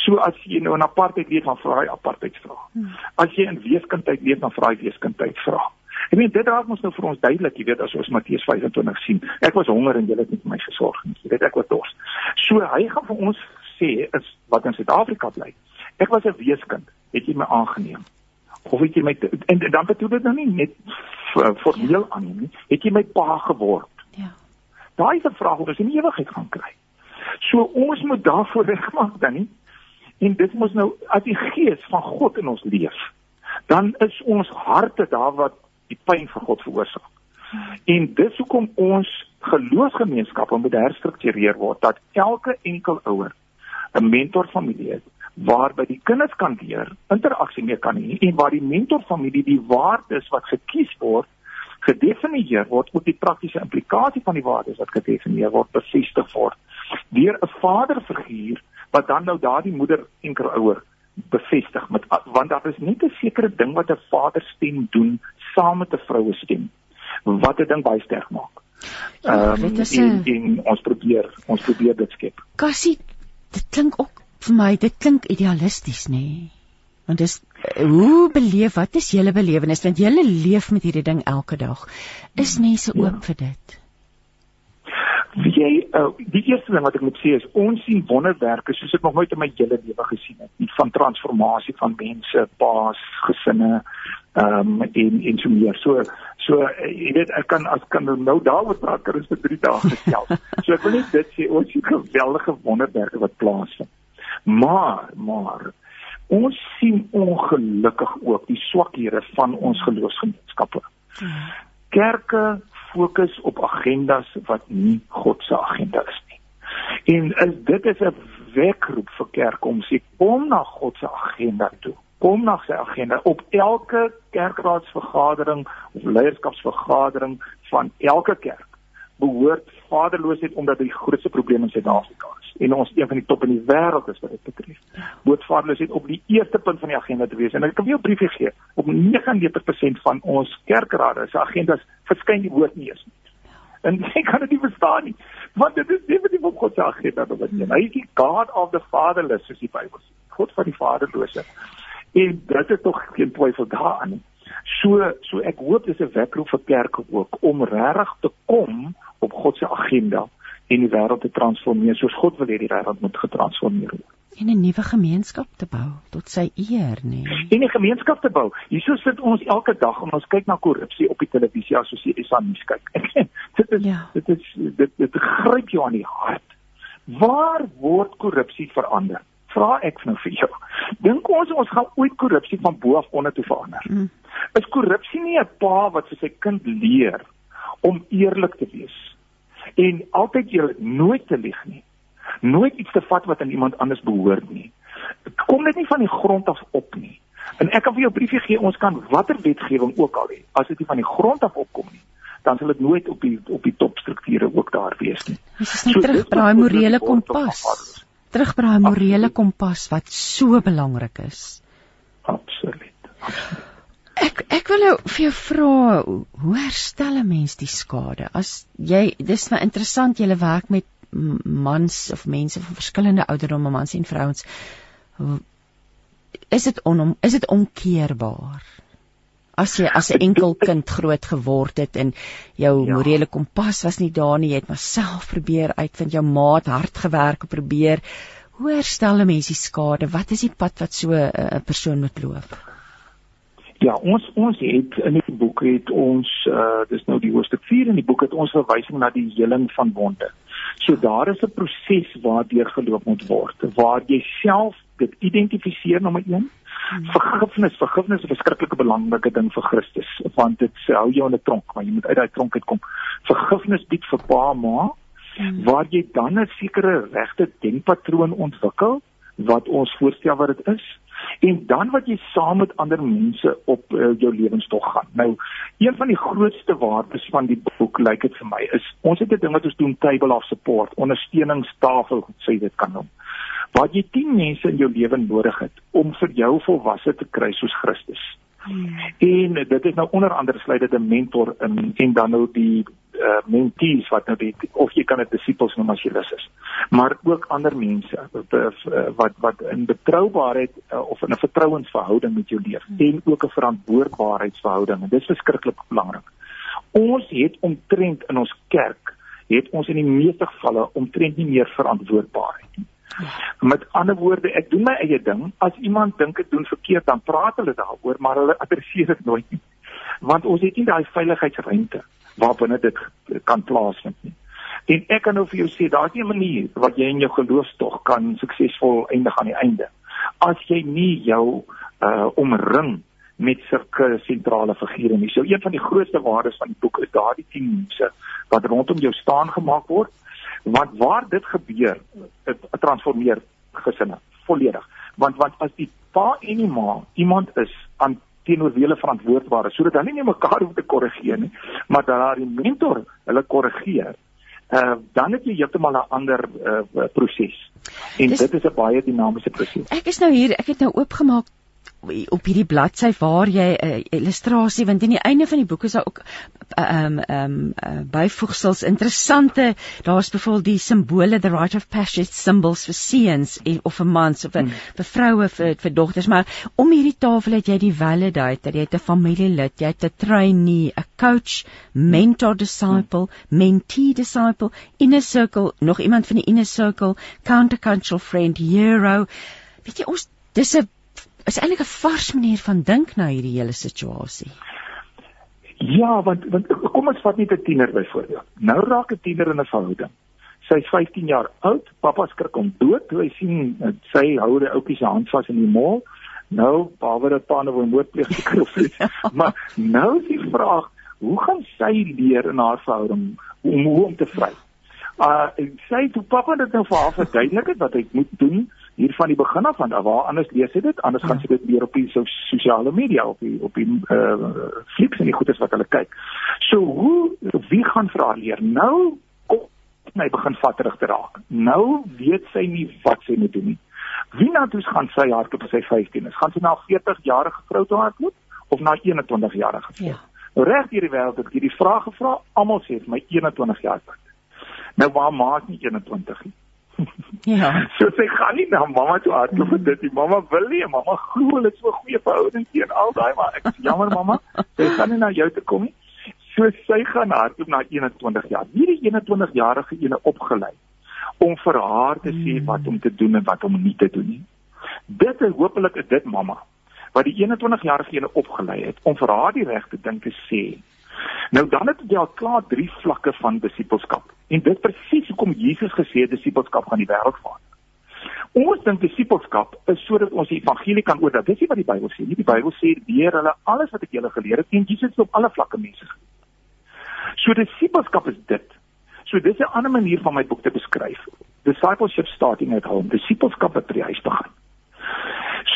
So as jy nou 'n apartheid weet van vra hy apartheid vra. Hmm. As jy in weeskindheid weet dan vra hy weeskindheid vra. Ek meen dit raak ons nou vir ons duidelik, jy weet as ons Matteus 25 sien. Ek was honger en julle het nie vir my gesorg nie. Jy weet ek was dors. So hy gaan vir ons sê is wat in Suid-Afrika bly. Ek was 'n weeskind, het jy my aangeneem? Of het jy my en dan bedoel dit nou nie net formeel aanneem nie, het jy my pa geword? Ja. Daai is 'n vraag wat ons in ewigheid gaan kry. So ons moet daarvoor regmaak dan nie En dit mos nou as die gees van God in ons leef, dan is ons harte daar wat die pyn vir God veroorsaak. En dis hoekom ons geloofsgemeenskappe moet herstruktureer word dat elke enkel ouer 'n mentorfamilie het waarby die kinders kan leer interaksie mee kan hê en waar die mentorfamilie die waardes wat gekies word gedefinieer word met die praktiese implikasie van die waardes wat gedefinieer word bevestig word deur 'n vaderfiguur wat dan nou daardie moeder enkel ouer bevestig met want daar is net 'n sekere ding wat 'n vader stem doen saam met 'n vroue stem wat 'n ding baie sterk maak. Ja, ehm um, en, en ons probeer ons probeer dit skep. Kassie, dit klink ook vir my dit klink idealisties nê. Nee. Want dis hoe beleef wat is julle belewenis want julle leef met hierdie ding elke dag. Is mense oop ja. vir dit? Wie jy uh, die eerste ding wat ek moet sê is ons sien wonderwerke soos ek nog nooit in my hele lewe gesien het. Nie van transformasie van mense, paas, gesinne, ehm um, en en so meer. So so uh, jy weet ek kan as kan nou daaroor praat kan ons vir 3 dae gesels. so ek wil net dit sê ons sien geweldige wonderwerke wat plaasvind. Maar maar ons sien ongelukkig ook die swakhede van ons geloofsgemeenskappe. Hmm. Kerke fokus op agendas wat nie God se agenda is nie. En is dit is 'n wekroep vir kerk om sê kom na God se agenda toe. Kom na sy agenda op elke kerkraadsvergadering of leierskapsvergadering van elke kerk behoort vaderloosheid omdat dit die grootste probleem in Suid-Afrika is en ons een van die top in die wêreld is wat dit betref. Moet vaderloosheid op die eerste punt van die agenda te wees en ek kan weer 'n briefie gee. Op 99% van ons kerkrade se agendas verskyn die woord nie eens nie. En <laughs> ek kan dit nie verstaan nie. Want dit is definitief op God se agenda wat hy hy is die God of the fatherless soos die Bybel sê. God van die vaderlose. En dit is tog geen twyfel daaraan nie. So so ek hoop dis 'n wekroep vir kerke ook om regtig te kom op God se agenda en die wêreld te transformeer soos God wil hê die wêreld moet getransformeer word en 'n nuwe gemeenskap te bou tot sy eer, nê. Nee. En 'n gemeenskap te bou. Hierso sit ons elke dag en ons kyk na korrupsie op die televisie as ons hier aan nuus kyk. <laughs> dit is ja. dit is dit dit gryp jou aan die hart. Waar word korrupsie verander? Vra ek nou vir jou. Dink ons ons gaan ooit korrupsie van bo af onder toe verander? Mm. Is korrupsie nie 'n pa wat vir sy kind leer om eerlik te wees en altyd jy nooit te lieg nie? nooit iets te vat wat aan iemand anders behoort nie. Kom dit nie van die grond af op nie. En ek kan vir jou briefie gee, ons kan watter wetgewing ook al hê, as dit nie van die grond af opkom nie, dan sal dit nooit op die op die topstrukture ook daar wees nie. Dis is net so, terug by daai morele kompas. Terug by daai morele kompas wat so belangrik is. Absoluut. Ek ek wil nou vir jou vra, hoe herstel 'n mens die skade? As jy dis nou interessant jy werk met mans of mense van verskillende ouderdomme, mans en vrouens. Is dit onom is dit omkeerbaar? As jy as 'n enkel kind groot geword het en jou ja. morele kompas was nie daar nie, jy het maar self probeer uitvind, jou maat hard gewerk en probeer. Hoe herstel 'n mens die skade? Wat is die pad wat so 'n persoon moet loop? Ja, ons ons het in die boek het ons uh dis nou die hoofstuk 4 in die boek het ons verwysing na die heling van wonde. So daar is 'n proses waardeur geloop moet word waar jy self dit identifiseer nommer 1. Hmm. Vergifnis, vergifnis is 'n verskriklike belangrike ding vir Christus want dit hou jou in 'n tronk, maar jy moet uit daai tronk uitkom. Vergifnis bied vir pa ma hmm. waar jy dan 'n sekere regte denkpatroon ontwikkel wat ons voorstel wat dit is en dan wat jy saam met ander mense op uh, jou lewenstog gaan. Nou, een van die grootste waardes van die boek lyk like dit vir my is ons het 'n ding wat ons doen table of support, ondersteuningstafel, sê dit kan noem. Waar jy 10 mense in jou lewe nodig het om vir jou volwasse te kry soos Christus. Hmm. En dit is nou onder andere sluit dit 'n mentor in en dan nou die uh, mentees wat nou die of jy kan dit disippels noem as jy lus is. Maar ook ander mense uh, wat wat in betroubaarheid uh, of in 'n vertrouensverhouding met jou leef hmm. en ook 'n verantwoordbaarheidsverhouding en dit is verskriklik belangrik. Ons het omtrent in ons kerk het ons in die meeste gevalle omtrent nie meer verantwoordbaarheid nie. Met ander woorde, ek doen my eie ding. As iemand dink ek doen verkeerd, dan praat hulle daaroor, maar hulle adresseer dit nooit nie. Want ons het nie daai veiligheidsruimte waarbinne dit kan plaasvind nie. En ek kan nou vir jou sê, daar's nie 'n manier wat jy in jou geloofstog kan suksesvol eindig aan die einde as jy nie jou uh omring met sulke sentrale figure nie. So een van die grootste waardes van die boek is daardie 10 mense wat rondom jou staan gemaak word want waar dit gebeur dit transformeer gesinne volledig want want as die pa en die ma iemand is aan teenoor wie hulle verantwoordbaar is sodat hulle nie mekaar hoef te korrigeer nie maar dat daar 'n mentor hulle korrigeer uh, dan het jy heeltemal 'n ander uh, proses. En dis, dit is 'n baie dinamiese proses. Ek is nou hier ek het nou oopgemaak op hierdie bladsy waar jy 'n uh, illustrasie want aan die einde van die boek is daar ook ehm uh, ehm um, uh, byvoegsels interessante daar's byvoorbeeld die simbole the right of passage symbols vir seuns of vir mans of vir, hmm. vir vroue vir vir dogters maar om hierdie tafel het jy die validator jy het 'n familielid jy het 'n trainee 'n coach mentor disciple hmm. mentee disciple inner circle nog iemand van die inner circle countercultural friend hero weet jy ons dis 'n is eintlik 'n vars manier van dink na hierdie hele situasie. Ja, want want kom ons vat net 'n tiener byvoorbeeld. Nou raak 'n tiener in 'n verhouding. Sy is 15 jaar oud, pappa skrik hom dood toe hy sien sy hou die ouetjie se hand vas in die mall. Nou, pawe dat pa nou 'n moord pleeg seker of <laughs> iets. maar nou is die vraag, hoe gaan sy leer in haar verhouding om hoe om te vry? Uh sy toe pappa dit nou vir haar verduidelik het wat hy moet doen hier van die begin af van waar anders lees jy dit anders ja. gaan jy dit meer op die so, sosiale media op die op die uh flips en die goedes wat hulle kyk. So hoe wie gaan vir haar leer? Nou kom my begin vatterig te raak. Nou weet sy nie wat sy moet doen nie. Wie nou toe gaan sy hardloop as sy 15 is? Gaan sy na 'n 40 jarige vrou toe hardloop of na 'n 21 jarige vrou? Ja. Nou reg hierdie wêreld het hierdie vraag gevra. Almal sê vir my 21 jaar oud. Nou waar maak nie 21 nie? Ja. <laughs> So sy gaan nie na mamma toe hardloop vir dit nie. Mamma wil nie, mamma glo hulle het so goeie verhouding teen al daai maar ek is jammer mamma, <laughs> sy gaan nie na jou toe kom nie. So sy gaan hardloop na 21 jaar. Hierdie 21 jarige ene opgelei om vir haar te sê Mm. wat om te doen en wat om nie te doen nie. Dit is hopelik is dit mamma wat die 21 jarige ene opgelei het om vir haar die regte ding te sê. Nou dan het jy al klaar drie vlakke van disippelskap. En dit presies hoekom Jesus gesê het disippelskap gaan die wêreld vaar. Ons dink disippelskap is sodat ons die evangelie kan oordra. Dis nie wat die Bybel sê nie. Die Bybel sê leer hulle alles wat ek julle geleer het en Jesus het op alle vlakke mense geleer. So disippelskap is dit. So dis 'n ander manier van my boek te beskryf. Discipleship starting at home. Disippelskap wat by die huis begin.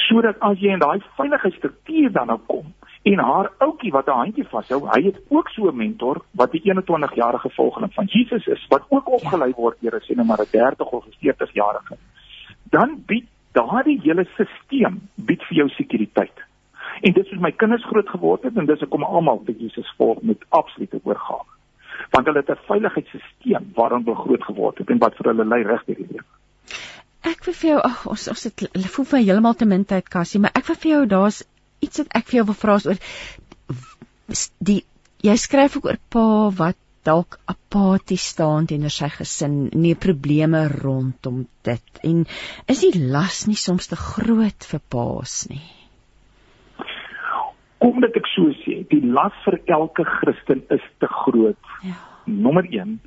Sodat as jy in daai veilige struktuur dan nou kom en haar ouetjie wat 'n handjie vashou, hy het ook so 'n mentor wat die 21-jarige volgeling van Jesus is wat ook opgelei word deur 'n sien maar 'n 30 of 'n 40 jarige. Dan bied daardie hele stelsel bied vir jou sekuriteit. En dit is hoe my kinders groot geword het en dis hoekom almal vir Jesus volg met absolute oorgawe. Want hulle het 'n veiligheidsstelsel waarin hulle groot geword het en wat vir hulle lei reg deur die lewe. Ek wil vir jou ag ons ons het voel vir heeltemal te min tyd Cassie, maar ek wil vir jou daar's iets wat ek vir jou wil vra is oor die jy skryf ook oor pa wat dalk apaties staan teenoor sy gesin, nie probleme rondom dit en is die las nie soms te groot vir paas nie. Kom dit ek so sê, die las vir elke Christen is te groot. Ja. Nommer 1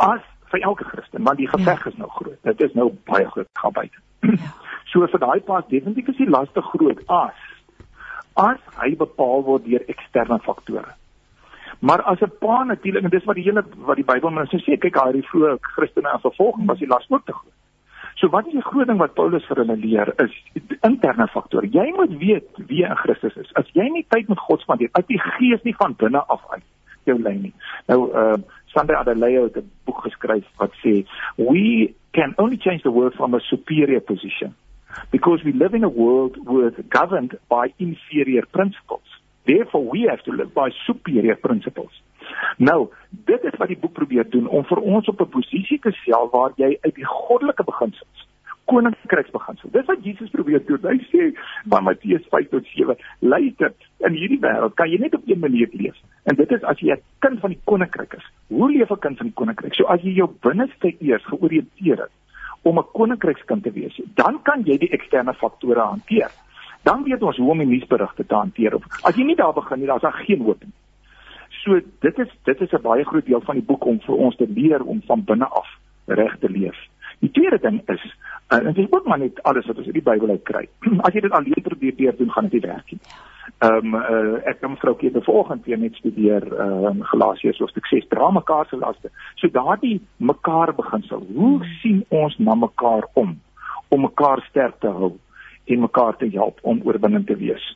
as vir elke Christen, want die geveg ja. is nou groot. Dit is nou baie groot gaan buite. Ja. <clears throat> So vir daai pas definitief is die las te groot as as hy bepaal word deur eksterne faktore. Maar as 'n pa natuurlik en dis wat die hele wat die Bybel mense sê, kyk hy die vroeë Christene en vervolging was die las ook te groot. So wat is die groot ding wat Paulus vir hulle leer is interne faktore. Jy moet weet wie in Christus is. As jy nie tyd met God spandeer, uit die gees nie van binne af uit jou lei nie. Nou uh Sandra Adelaide het 'n boek geskryf wat sê we can only change the world from a superior position because we live in a world with governed by inferior principles. Therefore we have to live by superior principles. Nou, dit is wat die boek probeer doen om vir ons op 'n posisie te stel waar jy uit die goddelike beginsels koninkryksbeginsel. Dis wat Jesus probeer doen. Hy sê van Matteus 5 tot 7, luister, in hierdie wêreld kan jy net op een manier leef. En dit is as jy 'n kind van die koninkryk is. Hoe leef 'n kind van die koninkryk? So as jy jou binneste eers georiënteer het om 'n koninkrykskind te wees, dan kan jy die eksterne faktore hanteer. Dan weet ons hoe om die nuusberigte te hanteer. As jy nie daar begin nie, dan is daar geen hoop nie. So dit is dit is 'n baie groot deel van die boek om vir ons te leer om van binne af reg te leef. Die tweede ding is uh, en dit is ook maar net alles wat ons uit die Bybel uit kry. <clears throat> As jy dit alleen probeer doen, gaan dit nie werk nie. Ehm um, uh, ek het mevrou Keete vanoggend weer net studeer ehm um, Galasiërs hoofstuk 6 dra mekaar se laste. So daardie mekaar beginsel. Hoe sien ons na mekaar om om mekaar sterk te hou en mekaar te help om oorwinnend te wees?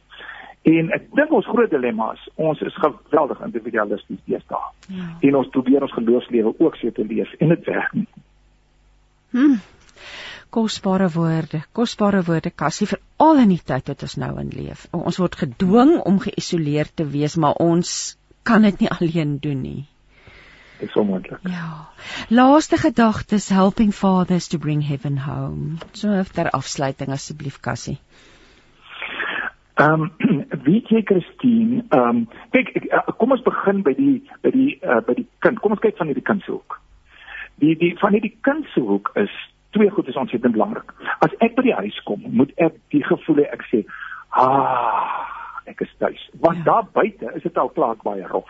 En ek dink ons groot dilemma is ons is geweldig individualisties deesdae. Ja. En ons probeer ons geloofslewe ook so te leef en dit werk nie. Hm. Kosbare woorde, kosbare woorde Cassie vir al in die tyd wat ons nou in leef. Ons word gedwing om geïsoleer te wees, maar ons kan dit nie alleen doen nie. Dit is onmoontlik. Ja. Laaste gedagtes helping fathers to bring heaven home. So ter afsluiting asseblief Cassie. Ehm um, weet jy Christine, ehm um, kyk ek, kom ons begin by die by die uh, by die kind. Kom ons kyk van hierdie kind se hoek. Die die van hierdie kind se hoek is twee goed is ontsettend belangrik. As ek by die huis kom, moet ek die gevoel hê ek sê, "Ah, ek is tuis." Want ja. daar buite is dit al klaar baie rof.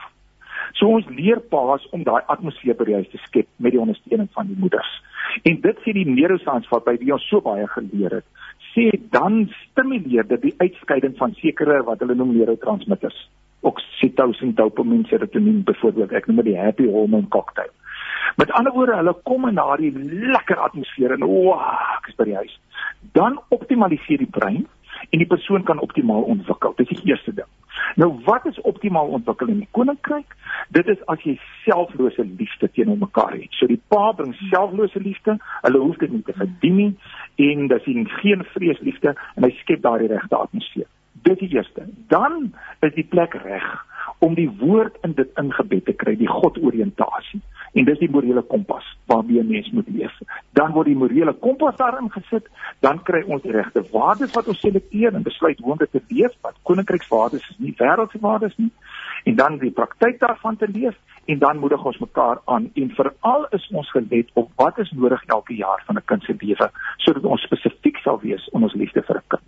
So ons leer paas om daai atmosfeer by die huis te skep met die ondersteuning van die moeders. En dit sê die neuroscience wat by wie ons so baie geleer het, sê dan stimuleer dit die uitskeiding van sekere wat hulle noem neurotransmitters. Oksitosien, dopamien, serotonien byvoorbeeld. Ek noem dit die happy hormone cocktail. Met ander woorde, hulle kom in daardie lekker atmosfeer en wow, ek is by die huis. Dan optimaliseer die brein en die persoon kan optimaal ontwikkel. Dis die eerste ding. Nou wat is optimaal ontwikkel in die koninkryk? Dit is as jy selflose liefde teenoor mekaar het. So die pa bring selflose liefde, hulle hoef dit nie te verdien nie en dis geen vreesliefde en hy skep daardie regte atmosfeer. Dit is die eerste. Dan is die plek reg om die woord in dit ingebed te kry, die godoriëntasie. En dis die morele kompas waarmee 'n mens moet leef. dan word die morele kompas daarin gesit, dan kry ons die regte waardes wat ons selekteer en besluit hoe om dit te leef, wat koninkrykswaardes is nie wêreldse waardes nie, en dan die praktyk daarvan te leef en dan moedig ons mekaar aan en veral is ons gelet op wat is nodig elke jaar van 'n kind se lewe sodat ons spesifiek sal wees in ons liefde vir 'n kind.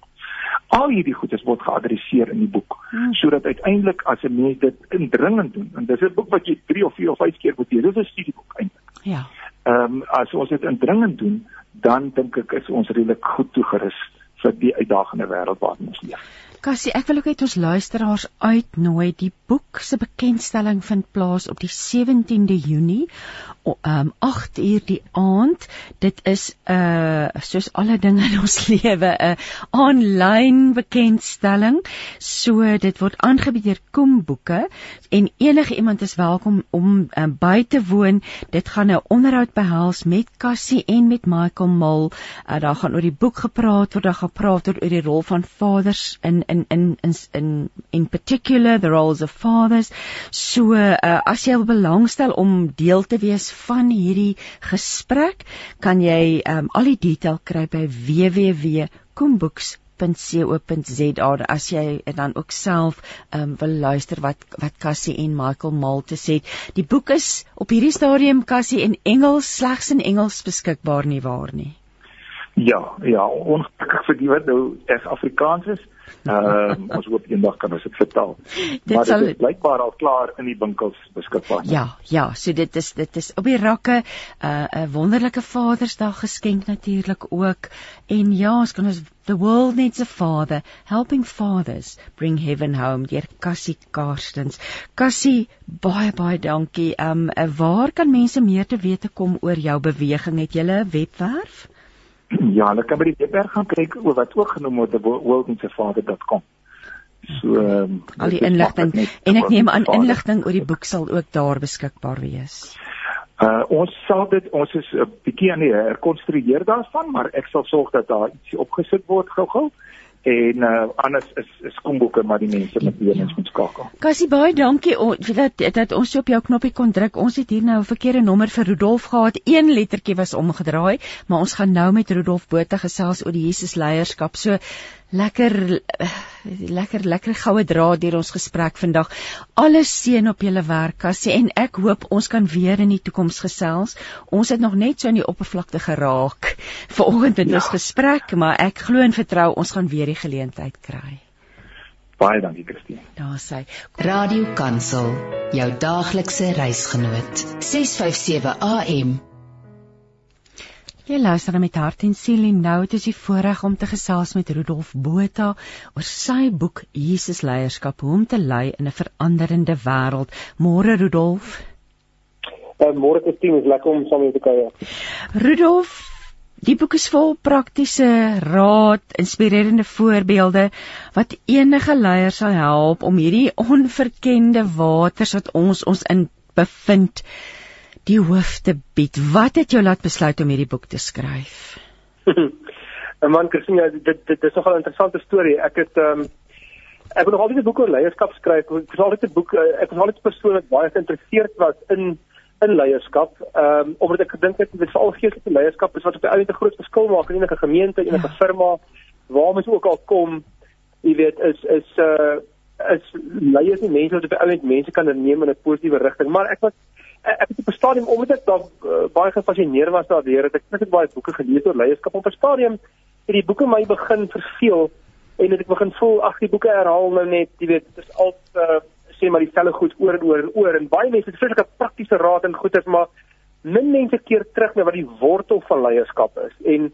Al hierdie goedes word geadresseer in die boek hmm. sodat uiteindelik as 'n mens dit indringend doen en dis 'n boek wat jy 3 of 4 of 5 keer moet lees, dis 'n studieboek eintlik. Ja. Ehm um, as ons dit indringend doen, dan dink ek is ons redelik goed toegerus vir die uitdagende wêreld waarin ons leef. Cassie, ek wil ook net ons luisteraars uitnooi. Die boek se bekendstelling vind plaas op die 17de Junie um 8 uur die aand. Dit is 'n uh, soos alle dinge in ons <laughs> lewe 'n aanlyn bekendstelling. So dit word aangebied deur Kom Boeke en enige iemand is welkom om um, by te woon. Dit gaan 'n onderhoud behels met Cassie en met Michael Mul. Uh, daar gaan oor die boek gepraat word, daar gaan gepraat word oor die rol van vaders in in in in in in particular the roles of fathers. So uh, as jy belangstel om deel te wees van hierdie gesprek, kan jy um, al die detail kry by www.kombooks.co.za as jy dan ook self um, wil luister wat wat Cassie en Michael Malte sê. Die boek is op hierdie stadium Cassie in Engels slegs in Engels beskikbaar nie waar nie. Ja, ja, ongelukkig vir die wat nou Afrikaans is. Ehm uh, ons hoop eendag kan ons dit vertaal. dit maar dit is blykbaar al klaar in die winkels beskikbaar. Ja, ja, so dit is dit is op die rakke 'n uh, 'n wonderlike Vadersdag geskenk natuurlik ook. En ja, ons kan ons The world needs a father, helping fathers bring heaven home deur Cassie Karstens. Cassie, baie baie dankie. Um, waar kan mense meer te wete kom oor jou beweging? Het jy 'n webwerf? Ja, hulle kan by die webwerf gaan kyk oor wat ook genoem word worldinsafather.com. So um, al die inligting en ek neem aan inligting oor die boek sal ook daar beskikbaar wees. Uh ons sal dit ons is 'n bietjie aan die herkonstrueer daarvan, maar ek sal sorg dat daar ietsie opgesit word gou-gou en uh, anders is is komboeke maar die mense met wie ons moet skakel. Cassie baie dankie dat dat ons op jou knoppie kon druk. Ons het hier nou 'n verkeerde nommer vir Rudolf gehad. Een lettertjie was omgedraai, maar ons gaan nou met Rudolf Botha gesels oor die Jesus leierskap. So lekker lekker lekker goue draad deur ons gesprek vandag. Alles seën op julle werk, Cassie, en ek hoop ons kan weer in die toekoms gesels. Ons het nog net so aan die oppervlakte geraak vanoggend in ja. ons gesprek, maar ek glo en vertrou ons gaan weer die geleentheid kry. Baie dankie, Christine. Daar sê Radio Kansel, jou daaglikse reisgenoot. 657 AM Jy luister met hart en siel en nou het ons die voorreg om te gesels met Rudolf Botha oor sy boek Jesus leierskap hoe om te lei in 'n veranderende wêreld. Môre Rudolf. Uh, Môre Christine, is lekker om saam met jou te kuier. Rudolf, die boek is vol praktiese raad, inspirerende voorbeelde wat enige leier sal help om hierdie onverkende waters wat ons ons in bevind die hoofde bied. Wat het jou laat besluit om hierdie boek te skryf? 'n <laughs> Man Christina, dit dit, dit is nogal 'n interessante storie. Ek het ehm um, ek het nog altyd 'n boek oor leierskap skryf. Ek het altyd 'n boek eh, ek was altyd 'n persoon wat baie geïnteresseerd was in in leierskap. Ehm um, omdat ek gedink het dit veral geestelike leierskap is wat op die einde 'n groot verskil maak in enige gemeente, enige ja. firma, waar mens ook al kom. Jy weet, is is uh is leiers nie mense wat op die einde mense kan neem in 'n positiewe rigting, maar ek was ek het op 'n stadium omdat ek daar uh, baie gefassineer was daardeur het ek net baie boeke gelees oor leierskap. Op 'n stadium het die boeke my begin verveel en het ek begin voel ag die boeke herhaal nou net jy weet dit is al uh, sê maar dieselfde goed oor en oor en oor en baie mense het vreeslike praktiese raad en goeders maar min mense keer terug na wat die wortel van leierskap is. En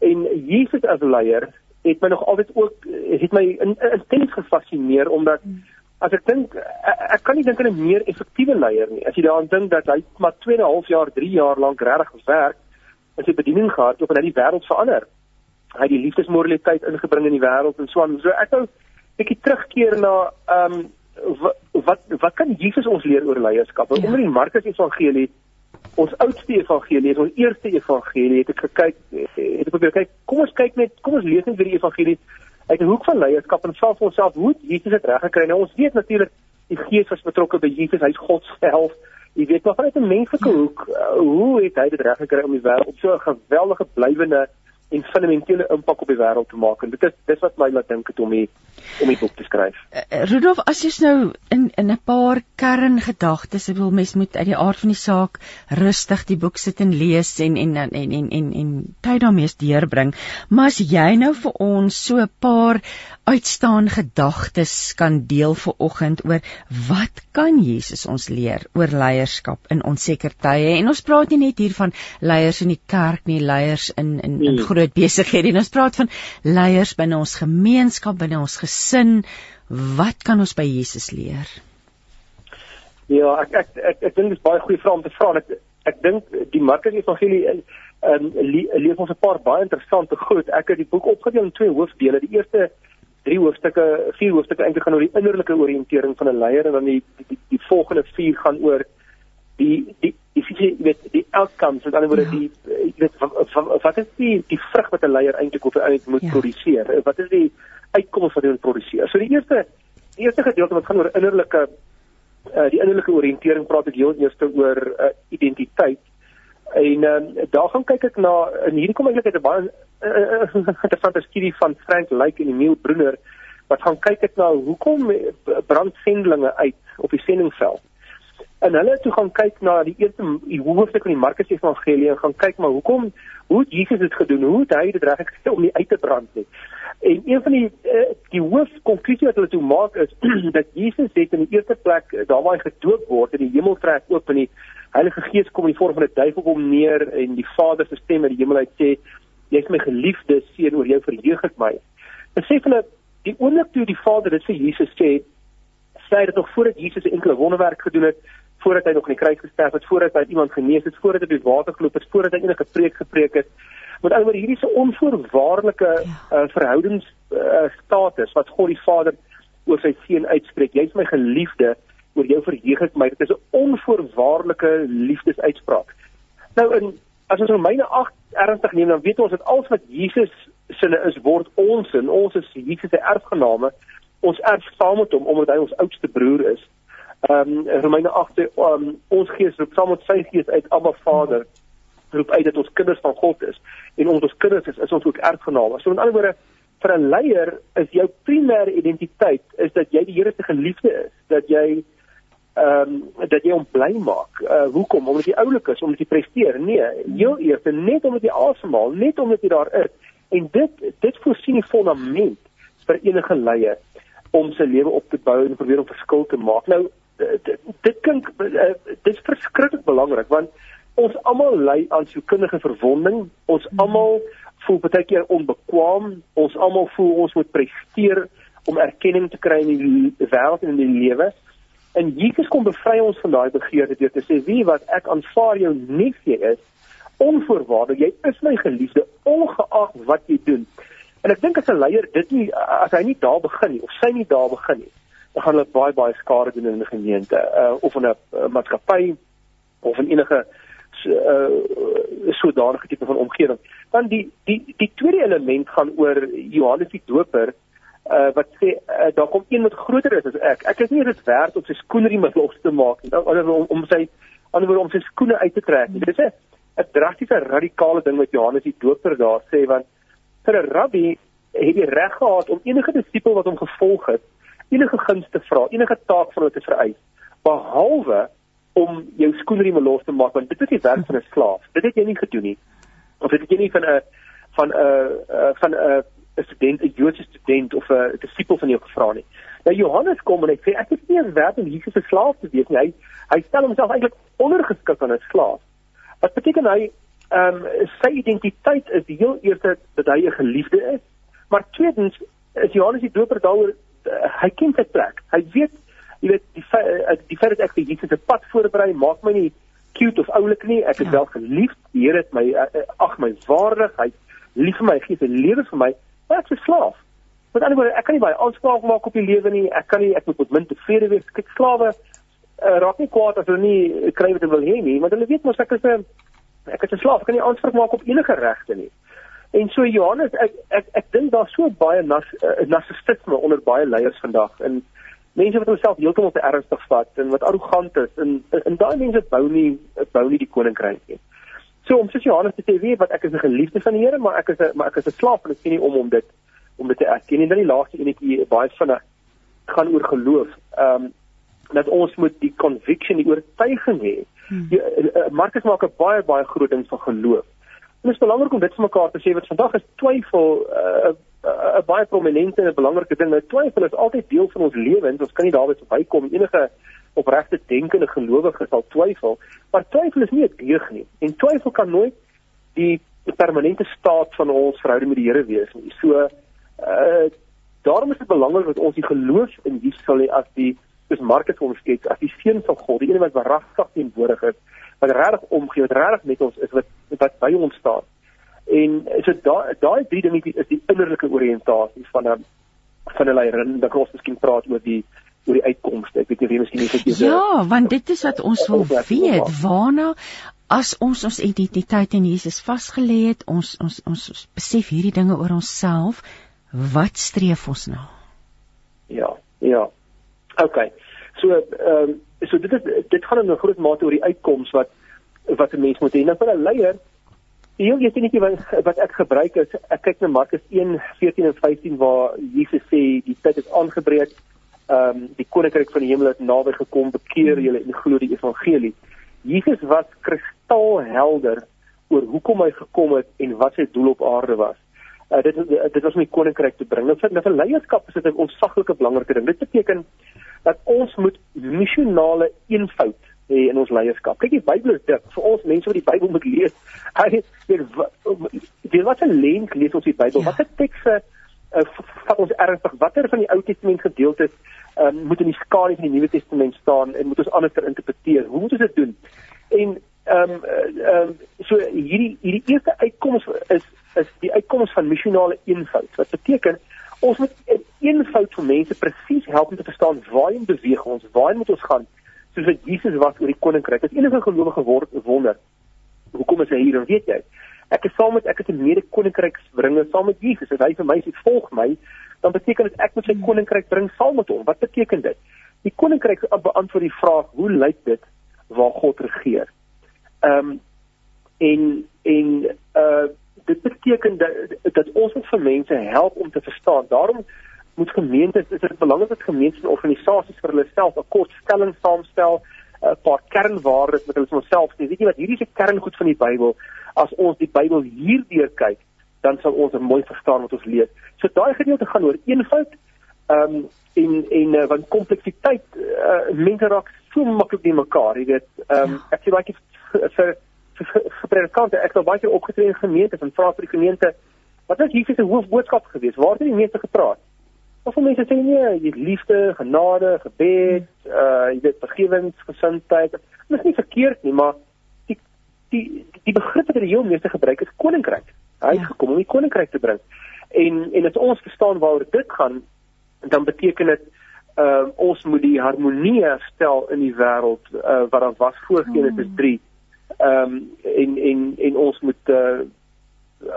en Jesus as leier het my nog altyd ook het my intens gefassineer omdat hmm as ek dink ek, ek kan nie dink aan 'n meer effektiewe leier nie. As jy daaraan dink dat hy maar 2 en 'n half jaar, 3 jaar lank regtig gewerk en sy bediening gehad het om net die wêreld verander. Hy het die liefdesmoraliteit ingebring in die wêreld en so aan. So ek wou 'n bietjie terugkeer na ehm um, wat, wat wat kan Jesus ons leer oor leierskap? Ja. Onder die Markus Evangelie ons oudste evangelie is ons eerste evangelie het ek gekyk het ek probeer kyk kom ons kyk net kom ons lees net weer die evangelie uit 'n hoek van leierskap en self vir onsself hoe Jesus het reg gekry. Nou ons weet natuurlik die Gees was betrokke by Jesus, hy's God self Jy weet maar vanuit 'n menslike hoek, uh, hoe het hy dit reg gekry om die wêreld so 'n geweldige blywende en fundamentele impak op die wêreld te maak en dit is dis wat my laat dink het om die om die boek te skryf. Uh, Rudolf, as jy nou in in 'n paar kerngedagtes, ek wil mens moet uit die aard van die saak rustig die boek sit en lees en en en en en en, en tyd daarmee deurbring. Maar as jy nou vir ons so 'n paar uitstaan gedagtes kan deel vir oggend oor wat kan Jesus ons leer oor leierskap in onseker tye en ons praat nie net hier van leiers in die kerk nie leiers in in, in hmm. Groot besighede en ons praat van leiers binne ons gemeenskap binne ons gesin. Wat kan ons by Jesus leer? Ja ek ek ek, ek dink dit is baie goeie vrae om te vra. Ek ek dink die Markus Evangelie in ehm um, leef ons 'n paar baie interessante goed. Ek het die boek opgedeel in twee hoofdele. Die eerste drie hoofstukke, vier hoofstukke eintlik gaan oor die innerlike oriëntering van 'n leier en dan die die, die, die volgende vier gaan oor die die die visie met die outcomes, met ander woorde ja. die jy weet wat is die die vrug wat 'n leier eintlik op uit moet ja. produseer? Wat is die uitkomste wat hy moet produseer? So die eerste die eerste gedeelte wat gaan oor innerlike uh, die innerlike oriëntering praat ek heel eers oor uh, identiteit En um, daar gaan kyk ek na en hierdie kom eintlik uit 'n baie uh, <laughs> interessante studie van Frank Lyke en Emil Brunner wat gaan kyk ek na hoekom brandsendlinge uit op die sendingveld. En hulle het toe gaan kyk na die eerste die hoofstuk van die Markus Evangelie en gaan kyk maar hoekom hoe het Jesus dit gedoen? Hoe het hy dit reg gekry om nie uit te brand nie? En een van die uh, die hoofkonklusie wat hulle toe maak is <clears throat> dat Jesus het in die eerste plek daar waar hy gedoop word in die hemel trek oop in die Heilige Gees kom in die vorm van 'n duif op hom neer en die Vader se stem uit die hemel uit sê jy is my geliefde seun oor jou verheug ek my. Besef hulle die oomblik toe die Vader dit vir Jesus sê, sê dit nog voordat Jesus 'n enkele wonderwerk gedoen het, voordat hy nog in die kruis gesterf het, voordat hy iemand genees het, voordat hy op die water geloop het, voordat hy enige preek gepreek het. Met ander woorde hierdie se onvoorwaardelike uh, verhoudings uh, status wat God die Vader oor sy seun uitspreek. Jy's my geliefde oor jou verheug ek my. Dit is 'n onvoorwaardelike liefdesuitspraak. Nou in as ons Romeine 8 ernstig neem, dan weet ons dat alles wat Jesus sinne is word ons in ons is Jesus se erfgename. Ons erf saam met hom omdat hy ons oudste broer is. Ehm um, Romeine 8 um, ons gees roep saam met sy gees uit Abba Vader roep uit dat ons kinders van God is en omdat ons kinders is, is ons ook erfgename. So in ander woorde vir 'n leier is jou primêre identiteit is dat jy die Here se geliefde is, dat jy ehm um, dat jy hom bly maak. Uh hoekom? Omdat jy oulik is, omdat jy presteer? Nee, heel eers net omdat jy asemhaal, net omdat jy daar is. En dit dit voorsien die fondament vir enige leier om sy lewe op te bou en probeer om verskil te maak. Nou dit, dit klink uh, dit is verskriklik belangrik want ons almal ly aan sielkundige verwonding. Ons almal voel baie keer onbekwaam. Ons almal voel ons moet presteer om erkenning te kry in die wêreld en in die lewe. En Jesus kom bevry ons van daai begeerte deur te sê wie wat ek aanvaar jou neefie is onvoorwaardelik jy is my geliefde ongeag wat jy doen. En ek dink as 'n leier dit nie as hy nie daar begin nie of sy nie daar begin nie, dan gaan hulle baie baie skade doen in 'n gemeente uh, of in 'n uh, maatskappy of in enige uh, sodanige tipe van omgewing. Dan die die die tweede element gaan oor Johannes die Doper uh, wat sê uh, daar kom een wat groter is as ek. Ek is nie dit werd om sy skoenriem los te maak nie, om, om sy anderwoorde om sy skoene uit te trek. Dit is 'n 'n drastiese radikale ding wat Johannes die Doper daar sê want vir 'n rabbi het hy reg gehad om enige disipel wat hom gevolg het, enige guns te vra, enige taak van hulle te vereis, behalwe om jou skoenriem los te maak want dit is die werk van 'n slaaf. Dit het jy nie gedoen nie. Of dit het jy nie van 'n van 'n van 'n 'n student, 'n Joodse student of 'n disipel van jou gevra nie. Nou Johannes kom en hy sê ek is nie eens werd om Jesus se slaaf te wees nie. Hy hy stel homself eintlik ondergeskik aan 'n slaaf. Wat beteken hy ehm um, sy identiteit is die heel eerste dat hy 'n geliefde is, maar tweedens is Johannes die doper daaroor uh, hy ken sy plek. Hy weet jy weet die uh, die feit dat ek vir Jesus se pad voorberei maak my nie cute of oulik nie. Ek is ja. wel geliefd. Die Here het my uh, ag my waardig. Hy lief vir my, gee sy lewe vir my ek is slaaf. Met ander woorde, ek kan nie baie aanspraak maak op die lewe nie. Ek kan nie ek moet met min tevrede wees. Kyk, slawe uh, raak nie kwaad as hulle nie kry wat hulle wil hê nie, want hulle weet mos ek is 'n ek is 'n slaaf. Ek kan nie aanspraak maak op enige regte nie. En so Johannes, ek ek ek dink daar's so baie nas, uh, narcissisme onder baie leiers vandag en mense wat homself heeltemal te ernstig vat en wat arrogant is en en daai mense bou nie bou nie die koninkryk nie. So om soos Johannes te sê, weet wat ek is 'n geliefde van die Here, maar ek is 'n maar ek is 'n slaaf en ek sien nie om om dit om dit te erken nie. Dan die laaste enetjie baie vinnig gaan oor geloof. Ehm um, dat ons moet die conviction, die oortuiging hê. Hmm. Eh, eh, Markus maak 'n baie baie groot ding van geloof. En dit is belangrik om dit vir mekaar te sê wat vandag is twyfel 'n uh, uh, baie prominente en 'n belangrike ding. Nou twyfel is altyd deel van ons lewens. Ons kan nie daarby verbykom enige opregte denkende gelowige sal twyfel, maar twyfel is nie 'n deug nie. En twyfel kan nooit die permanente staat van ons verhouding met die Here wees nie. So uh daarom is dit belangrik dat ons die geloof in Jesus sal hê as die dis Markus ons skets as die seun van God, die een wat waaragtig teenwoordig is, wat regtig omgee, wat regtig met ons is, wat wat by ons staan. En so daai daai drie dingetjies is die innerlike oriëntasie van 'n van 'n leier. Dan kan ons miskien praat oor die oor die uitkomste. Ek weet nie wie miskien nie vir Ja, want dit is wat ons wil weet. Waarna as ons ons identiteit in Jesus vasgelê het, ons ons ons, ons besef hierdie dinge oor onsself, wat streef ons na? Ja, ja. OK. So ehm um, so dit is dit gaan in 'n groot mate oor die uitkoms wat wat 'n mens moet hê. Nou vir 'n leier Die heel eerste netjie wat wat ek gebruik is ek kyk na Markus 1:14 en 15 waar Jesus sê die tyd is aangebreek. Ehm um, die koninkryk van die hemel het naby gekom, bekeer julle en glo die evangelie. Jesus was kristalhelder oor hoekom hy gekom het en wat sy doel op aarde was. Uh, dit dit was om die koninkryk te bring. Nou vir, vir leierskap is dit 'n ontsaglike belangrike ding. Dit beteken dat ons moet missionale eenvoud hê in ons leierskap. Kyk, die Bybel is dik vir ons mense wat die Bybel moet lees. Hy weet wat 'n lens lees ons die Bybel. Ja. Watter tekste uh, vat ons ernstig? Watter van die Ou Testament gedeeltes um, moet in die skadu van die Nuwe Testament staan en moet ons anders interpreteer? Hoe moet ons dit doen? En ehm um, ehm um, so hierdie hierdie eerste uitkoms is is die uitkoms van missionale eenvoud. Wat beteken ons moet in eenvoud vir mense presies help om te verstaan waarheen beweeg ons, waarheen moet ons gaan? soos wat Jesus was oor die koninkryk. Dit is enige gelowige word wonder. Hoekom is hy hier? En weet jy, ek is saam met ek het 'n mede koninkryk bringe saam met Jesus. As hy vir my sê volg my, dan beteken dit ek moet sy koninkryk bring saam met hom. Wat beteken dit? Die koninkryk beantwoord die vraag, hoe lyk dit waar God regeer? Ehm um, en en uh dit beteken dat dat ons moet vir mense help om te verstaan. Daarom moet gemeentes is dit belangrik dat gemeentes en organisasies vir hulle self 'n kort stelling saamstel, 'n paar kernwaardes wat hulle vir homself sê. Weet jy wat, hierdie is 'n kerngoed van die Bybel. As ons die Bybel hierdeur kyk, dan sal ons mooi verstaan wat ons lees. So daai gedeelte gaan oor eenvoud. Ehm um, en en uh, want kompleksiteit uh, mense raak so maklik nie mekaar, jy weet. Ehm um, ek sê baie vir vir predikante, ek het baie keer opgetree in gemeentes en vra vir die gemeente, wat is Jesus se hoofboodskap geweest? Waar het die meeste gepraat? Of mense sê nee, jy liefde, genade, gebed, uh jy weet vergewensgesindheid. Dit is nie verkeerd nie, maar die die die begrip wat die heel meeste gebruik is koninkryk. Hy het ja. gekom om die koninkryk te bring. En en as ons verstaan waaroor dit gaan, dan beteken dit uh ons moet die harmonie herstel in die wêreld uh wat daar was voor Genesis 3. Ehm um, en en en ons moet uh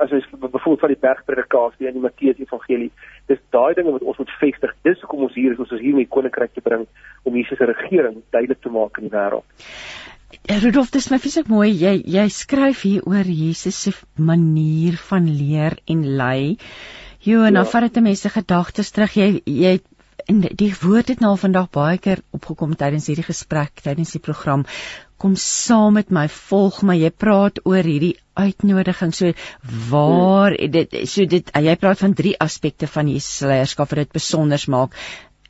as jy byvoorbeeld van die bergpredikasie en die Matteus Evangelie, dis daai dinge wat ons moet vestig. Dis hoekom ons hier is, ons is hier om die koninkryk te bring om Jesus se regering duidelik te maak in die wêreld. Rudolf, dis my fisiek mooi. Jy jy skryf hier oor Jesus se manier van leer en lei. Jo, en ja. dan vat dit mense gedagtes terug. Jy jy en die woord het nou vandag baie keer opgekom tydens hierdie gesprek, tydens die program. Kom saam met my, volg my. Jy praat oor hierdie uitnodiging. So waar hmm. dit so dit jy praat van drie aspekte van Jesus se leierskap wat dit besonder maak.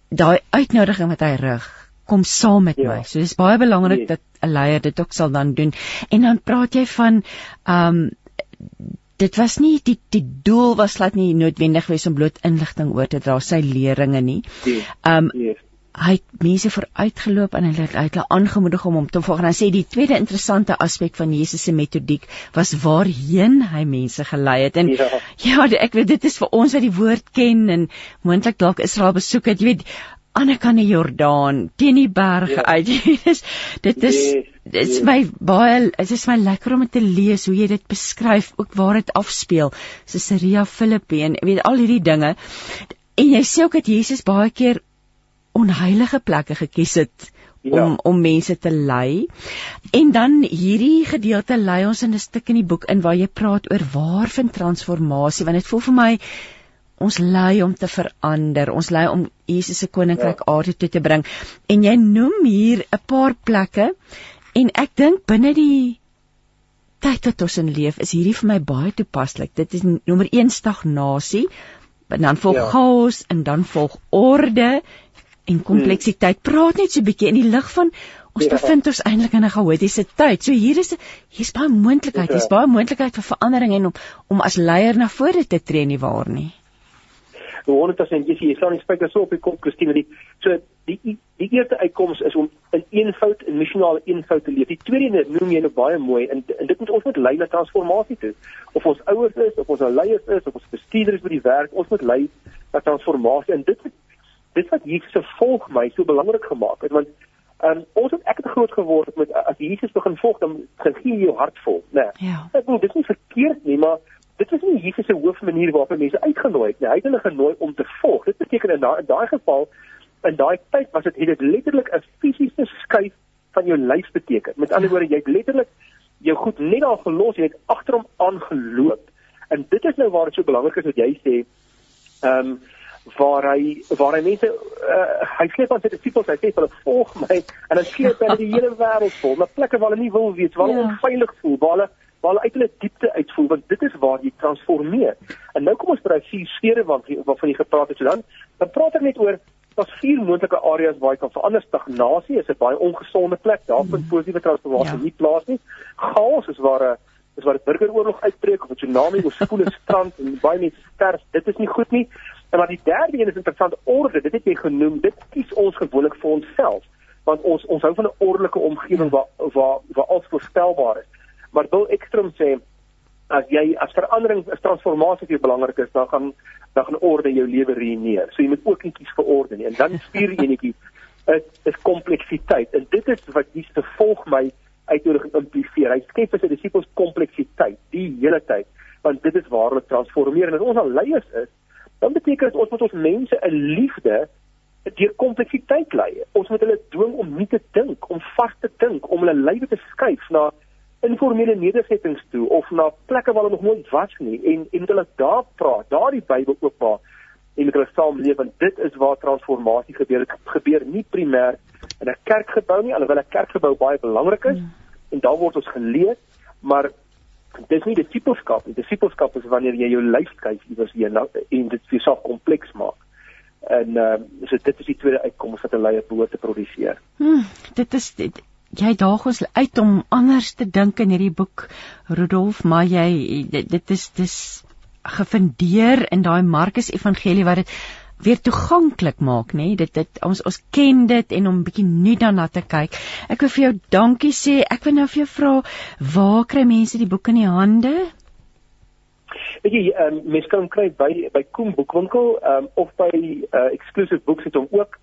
Daai uitnodiging wat hy rig kom saam met ja. my. So dis baie belangrik nee. dat 'n leier dit ook sal dan doen. En dan praat jy van ehm um, dit was nie die die doel was laat nie noodwendig wees om bloot inligting oor te dra sy leringe nie. Nee, ehm um, yes. Hy het mense vooruitgeloop en hulle het hulle aangemoedig om hom te volg. En hy sê die tweede interessante aspek van Jesus se metodiek was waarheen hy mense gelei het. En ja, <laughs> ja ek weet dit is vir ons wat die woord ken en moontlik dalk Israel besoek het. Jy weet ander kant die Jordaan teen die berge ja. uit. <laughs> dis dit is yes, dit is yes. my baie dit is my lekker om te lees hoe jy dit beskryf ook waar dit afspeel. Caesarea Philippi en weet al hierdie dinge. En jy sê ook dat Jesus baie keer onheilige plekke gekies het ja. om om mense te lei. En dan hierdie gedeelte lei ons in 'n stuk in die boek in waar jy praat oor waar vind transformasie want dit voel vir my ons lei om te verander. Ons lei om Jesus se koninkryk ja. aarde toe te bring. En jy noem hier 'n paar plekke en ek dink binne die tyd wat ons in leef is hierdie vir my baie toepaslik. Dit is nommer 1 stagnasie, dan volg ja. chaos en dan volg orde en kompleksiteit. Praat net so 'n bietjie in die lig van ons ja. bevind ons eintlik in 'n chaotiese tyd. So hier is hier's baie moontlikheid, hier's ja. baie moontlikheid vir verandering en om om as leier na vore te tree nie waar nie. Gewoon dit as jy sê jy staan nie spesifiek so op die kop Christine die so die die eerste uitkoms is om in eenvoud en missionale eenvoud te leef. Die tweede noem jy nou baie mooi en, en dit moet ons moet lei na transformasie toe. Of ons ouers is, of ons nou leiers is, of ons bestuurders by die werk, ons moet lei na transformasie en dit dit wat Jesus se volg my so belangrik gemaak het want um, ons het ek het groot geword met as Jesus begin volg dan gee jy jou hart vol nê nee. ja. ek bedoel dit is nie verkeerd nie maar dit is nie Jesus se hoofmanier waarop mense uitgenooi het nie. Hy het hulle genooi om te volg. Dit beteken in daai daai geval in daai tyd was dit het dit letterlik 'n fisiese skuif van jou lyf beteken. Met ander woorde jy het letterlik jou goed net daar gelos jy het agter hom aangeloop. En dit is nou waar dit so belangrik is wat jy sê ehm um, waar hy waar hy mense uh, hy sleep aan sy disippels hy sê hulle volg my en dan sleep hy die hele wêreld vol na plekke waar hulle nie wil wees waar hulle ja. onveilig voel waar hulle waar hulle uit hulle diepte uitvoel want dit is waar jy transformeer. En nou kom ons by vier sfere wat waarvan jy gepraat het so dan dan praat ek net oor daar's vier moontlike areas waar jy kan verander. Stagnasie is 'n baie ongesonde plek. Daar vind mm. positiewe transformasie ja. nie plaas nie. Chaos is waar 'n is waar 'n burgeroorlog uitbreek of 'n tsunami of spoele <laughs> strand en baie mense sterf. Dit is nie goed nie En maar die derde een is interessant orde. Dit het jy genoem. Dit kies ons gewoonlik vir onsself want ons ons hou van 'n ordelike omgewing waar waar waar alles voorspelbaar is. Maar wil ekstrom sê as jy as verandering, as transformasie vir belangrik is, dan gaan dan gaan orde jou lewe ruïneer. So jy moet ook kies vir orde nie. En dan stuur jy netjie is is kompleksiteit. En dit is wat Jesus te volg my uitnodiging impliseer. Hy skep vir sy disippels kompleksiteit die hele tyd want dit is waar hulle transformeer en as ons al leiers is dan beteken dit ons moet ons mense in liefde deur kompleksiteit lei. Ons moet hulle dwing om nie te dink, om vas te dink, om hulle lywe te skuif na informele nedersettings toe of na plekke waar hulle nog nooit was nie en en hulle daar praat, daar die Bybel oopmaak en met hulle saamleef en dit is waar transformasie gebeur. Dit gebeur nie primêr in 'n kerkgebou nie, alhoewel 'n kerkgebou baie belangrik is mm. en daar word ons geleer, maar dis nie disipelskap nie. Disipelskap is wanneer jy jou lyf kyk iewers nou en dit vir jouself kompleks maak. En uh, so dit is die tweede uitkoms wat 'n leier behoort te produseer. Hmm, dit is dit, jy daag ons uit om anders te dink in hierdie boek Rudolf, maar jy dit, dit is dis gefundeer in daai Markus Evangelie wat dit weer toeganklik maak nê? Dit dit ons ons ken dit en om bietjie nuut daarna te kyk. Ek wil vir jou dankie sê. Ek wil nou vir jou vra waar kry mense die boek in die hande? Ek jy um, mense kan kry by by Koem Boekwinkel um, of by uh, Exclusive Books het hom ook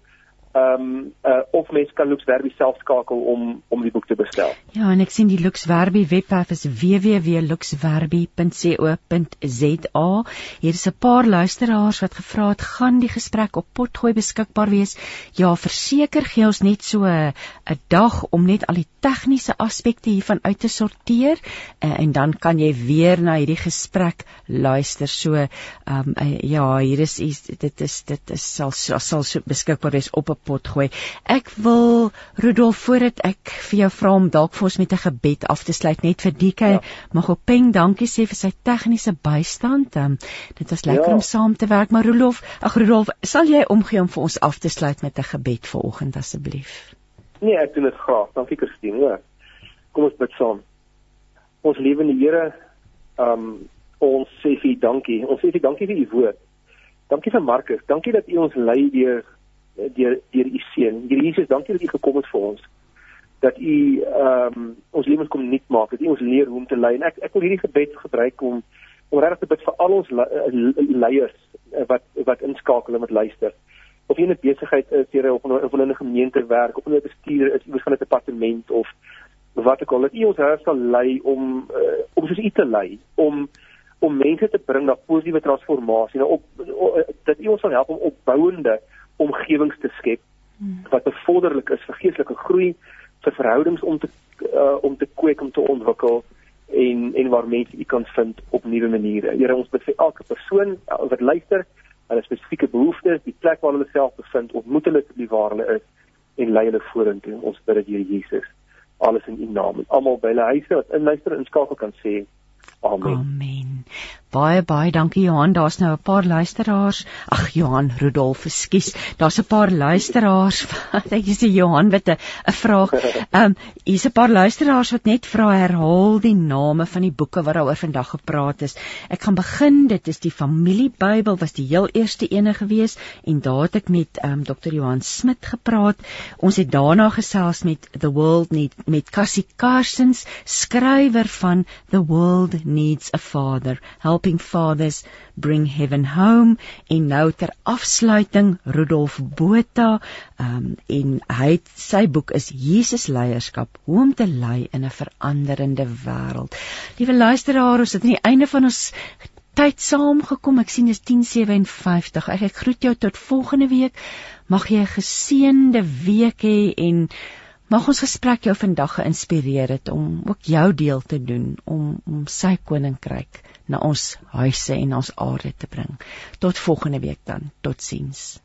ehm um, uh, of mens kan Lux Verbi self skakel om om die boek te bestel. Ja, en ek sien die Lux Verbi webwerf is www.luxverbi.co.za. Hier is 'n paar luisteraars wat gevra het, gaan die gesprek op potgooi beskikbaar wees? Ja, verseker gee ons net so 'n dag om net al die tegniese aspekte hiervan uit te sorteer uh, en dan kan jy weer na hierdie gesprek luister. So ehm um, uh, ja, hier is dit is dit is sal sal so beskikbaar wees op 'n pot gooi. Ek wil Rudolf voordat ek vir jou vra om dalk vir ons met 'n gebed af te sluit net vir Dike ja. Magopeng dankie sê vir sy tegniese bystand. Um, dit was lekker ja. om saam te werk, maar Rudolf, ag Rudolf, sal jy omgee om vir ons af te sluit met 'n gebed vanoggend asseblief? Nee, ek doen dit graag. Dankie Christine. Ja. Kom ons bid saam. Ons lewende Here, um ons sê vir dankie. Ons sê vir dankie vir u woord. Dankie vir Markus. Dankie dat u ons lei deur deur deur u seun. Here Jesus, dankie dat u gekom het vir ons. Dat u ehm um, ons lewens kom nuut maak. Dat u ons leer hoe om te lei. En ek ek wil hierdie gebed gebruik om om regtig te bid vir al ons leiers wat wat inskakel en wat luister. Of jy 'n besigheid is, Here, of of hulle in 'n gemeente werk, of hulle bestuurder is iewers van 'n departement of wat ek al dat u ons hart sal lei om uh, om soos u te lei, om om mense te bring na positiewe transformasie, na op, op dat u ons sal help om opbouende omgewings te skep hmm. wat bevorderlik is vir geestelike groei, vir verhoudings om te uh, om te kweek om te ontwikkel en en waar mense u kan vind op nuwe maniere. Here ons bid vir elke persoon uh, wat luister, hulle spesifieke behoeftes, die plek waar hulle self bevind, ontmoet hulle die waar hulle is en lei hulle vorentoe. Ons bid dat Here Jesus alles in u naam en almal by hulle huise wat inluister en skakel kan sê amen. Amen. Baie baie dankie Johan. Daar's nou 'n paar luisteraars. Ag Johan Rudolf, ekskuus. Daar's 'n paar luisteraars. <laughs> Ek sê Johan 'n 'n vraag. <laughs> Ehm um, hier's 'n paar luisteraars wat net vra herhaal die name van die boeke wat daaroor vandag gepraat is. Ek gaan begin. Dit is die Familiebybel was die heel eerste ene gewees en daar het ek met ehm um, Dr. Johan Smit gepraat. Ons het daarna gesels met The World Need met Cassie Carsons, skrywer van The World Needs a Father. Help helping fathers bring heaven home en nou ter afsluiting Rudolf Botha um, en hy het, sy boek is Jesus leierskap hoe om te lei in 'n veranderende wêreld. Liewe luisteraars, ons het aan die einde van ons tyd saamgekom. Ek sien dit is 10:57. Ek, ek groet jou tot volgende week. Mag jy 'n geseënde week hê en mag ons gesprek jou vandag geïnspireer het om ook jou deel te doen om om sy koninkryk na ons huise en ons aarde te bring. Tot volgende week dan. Totsiens.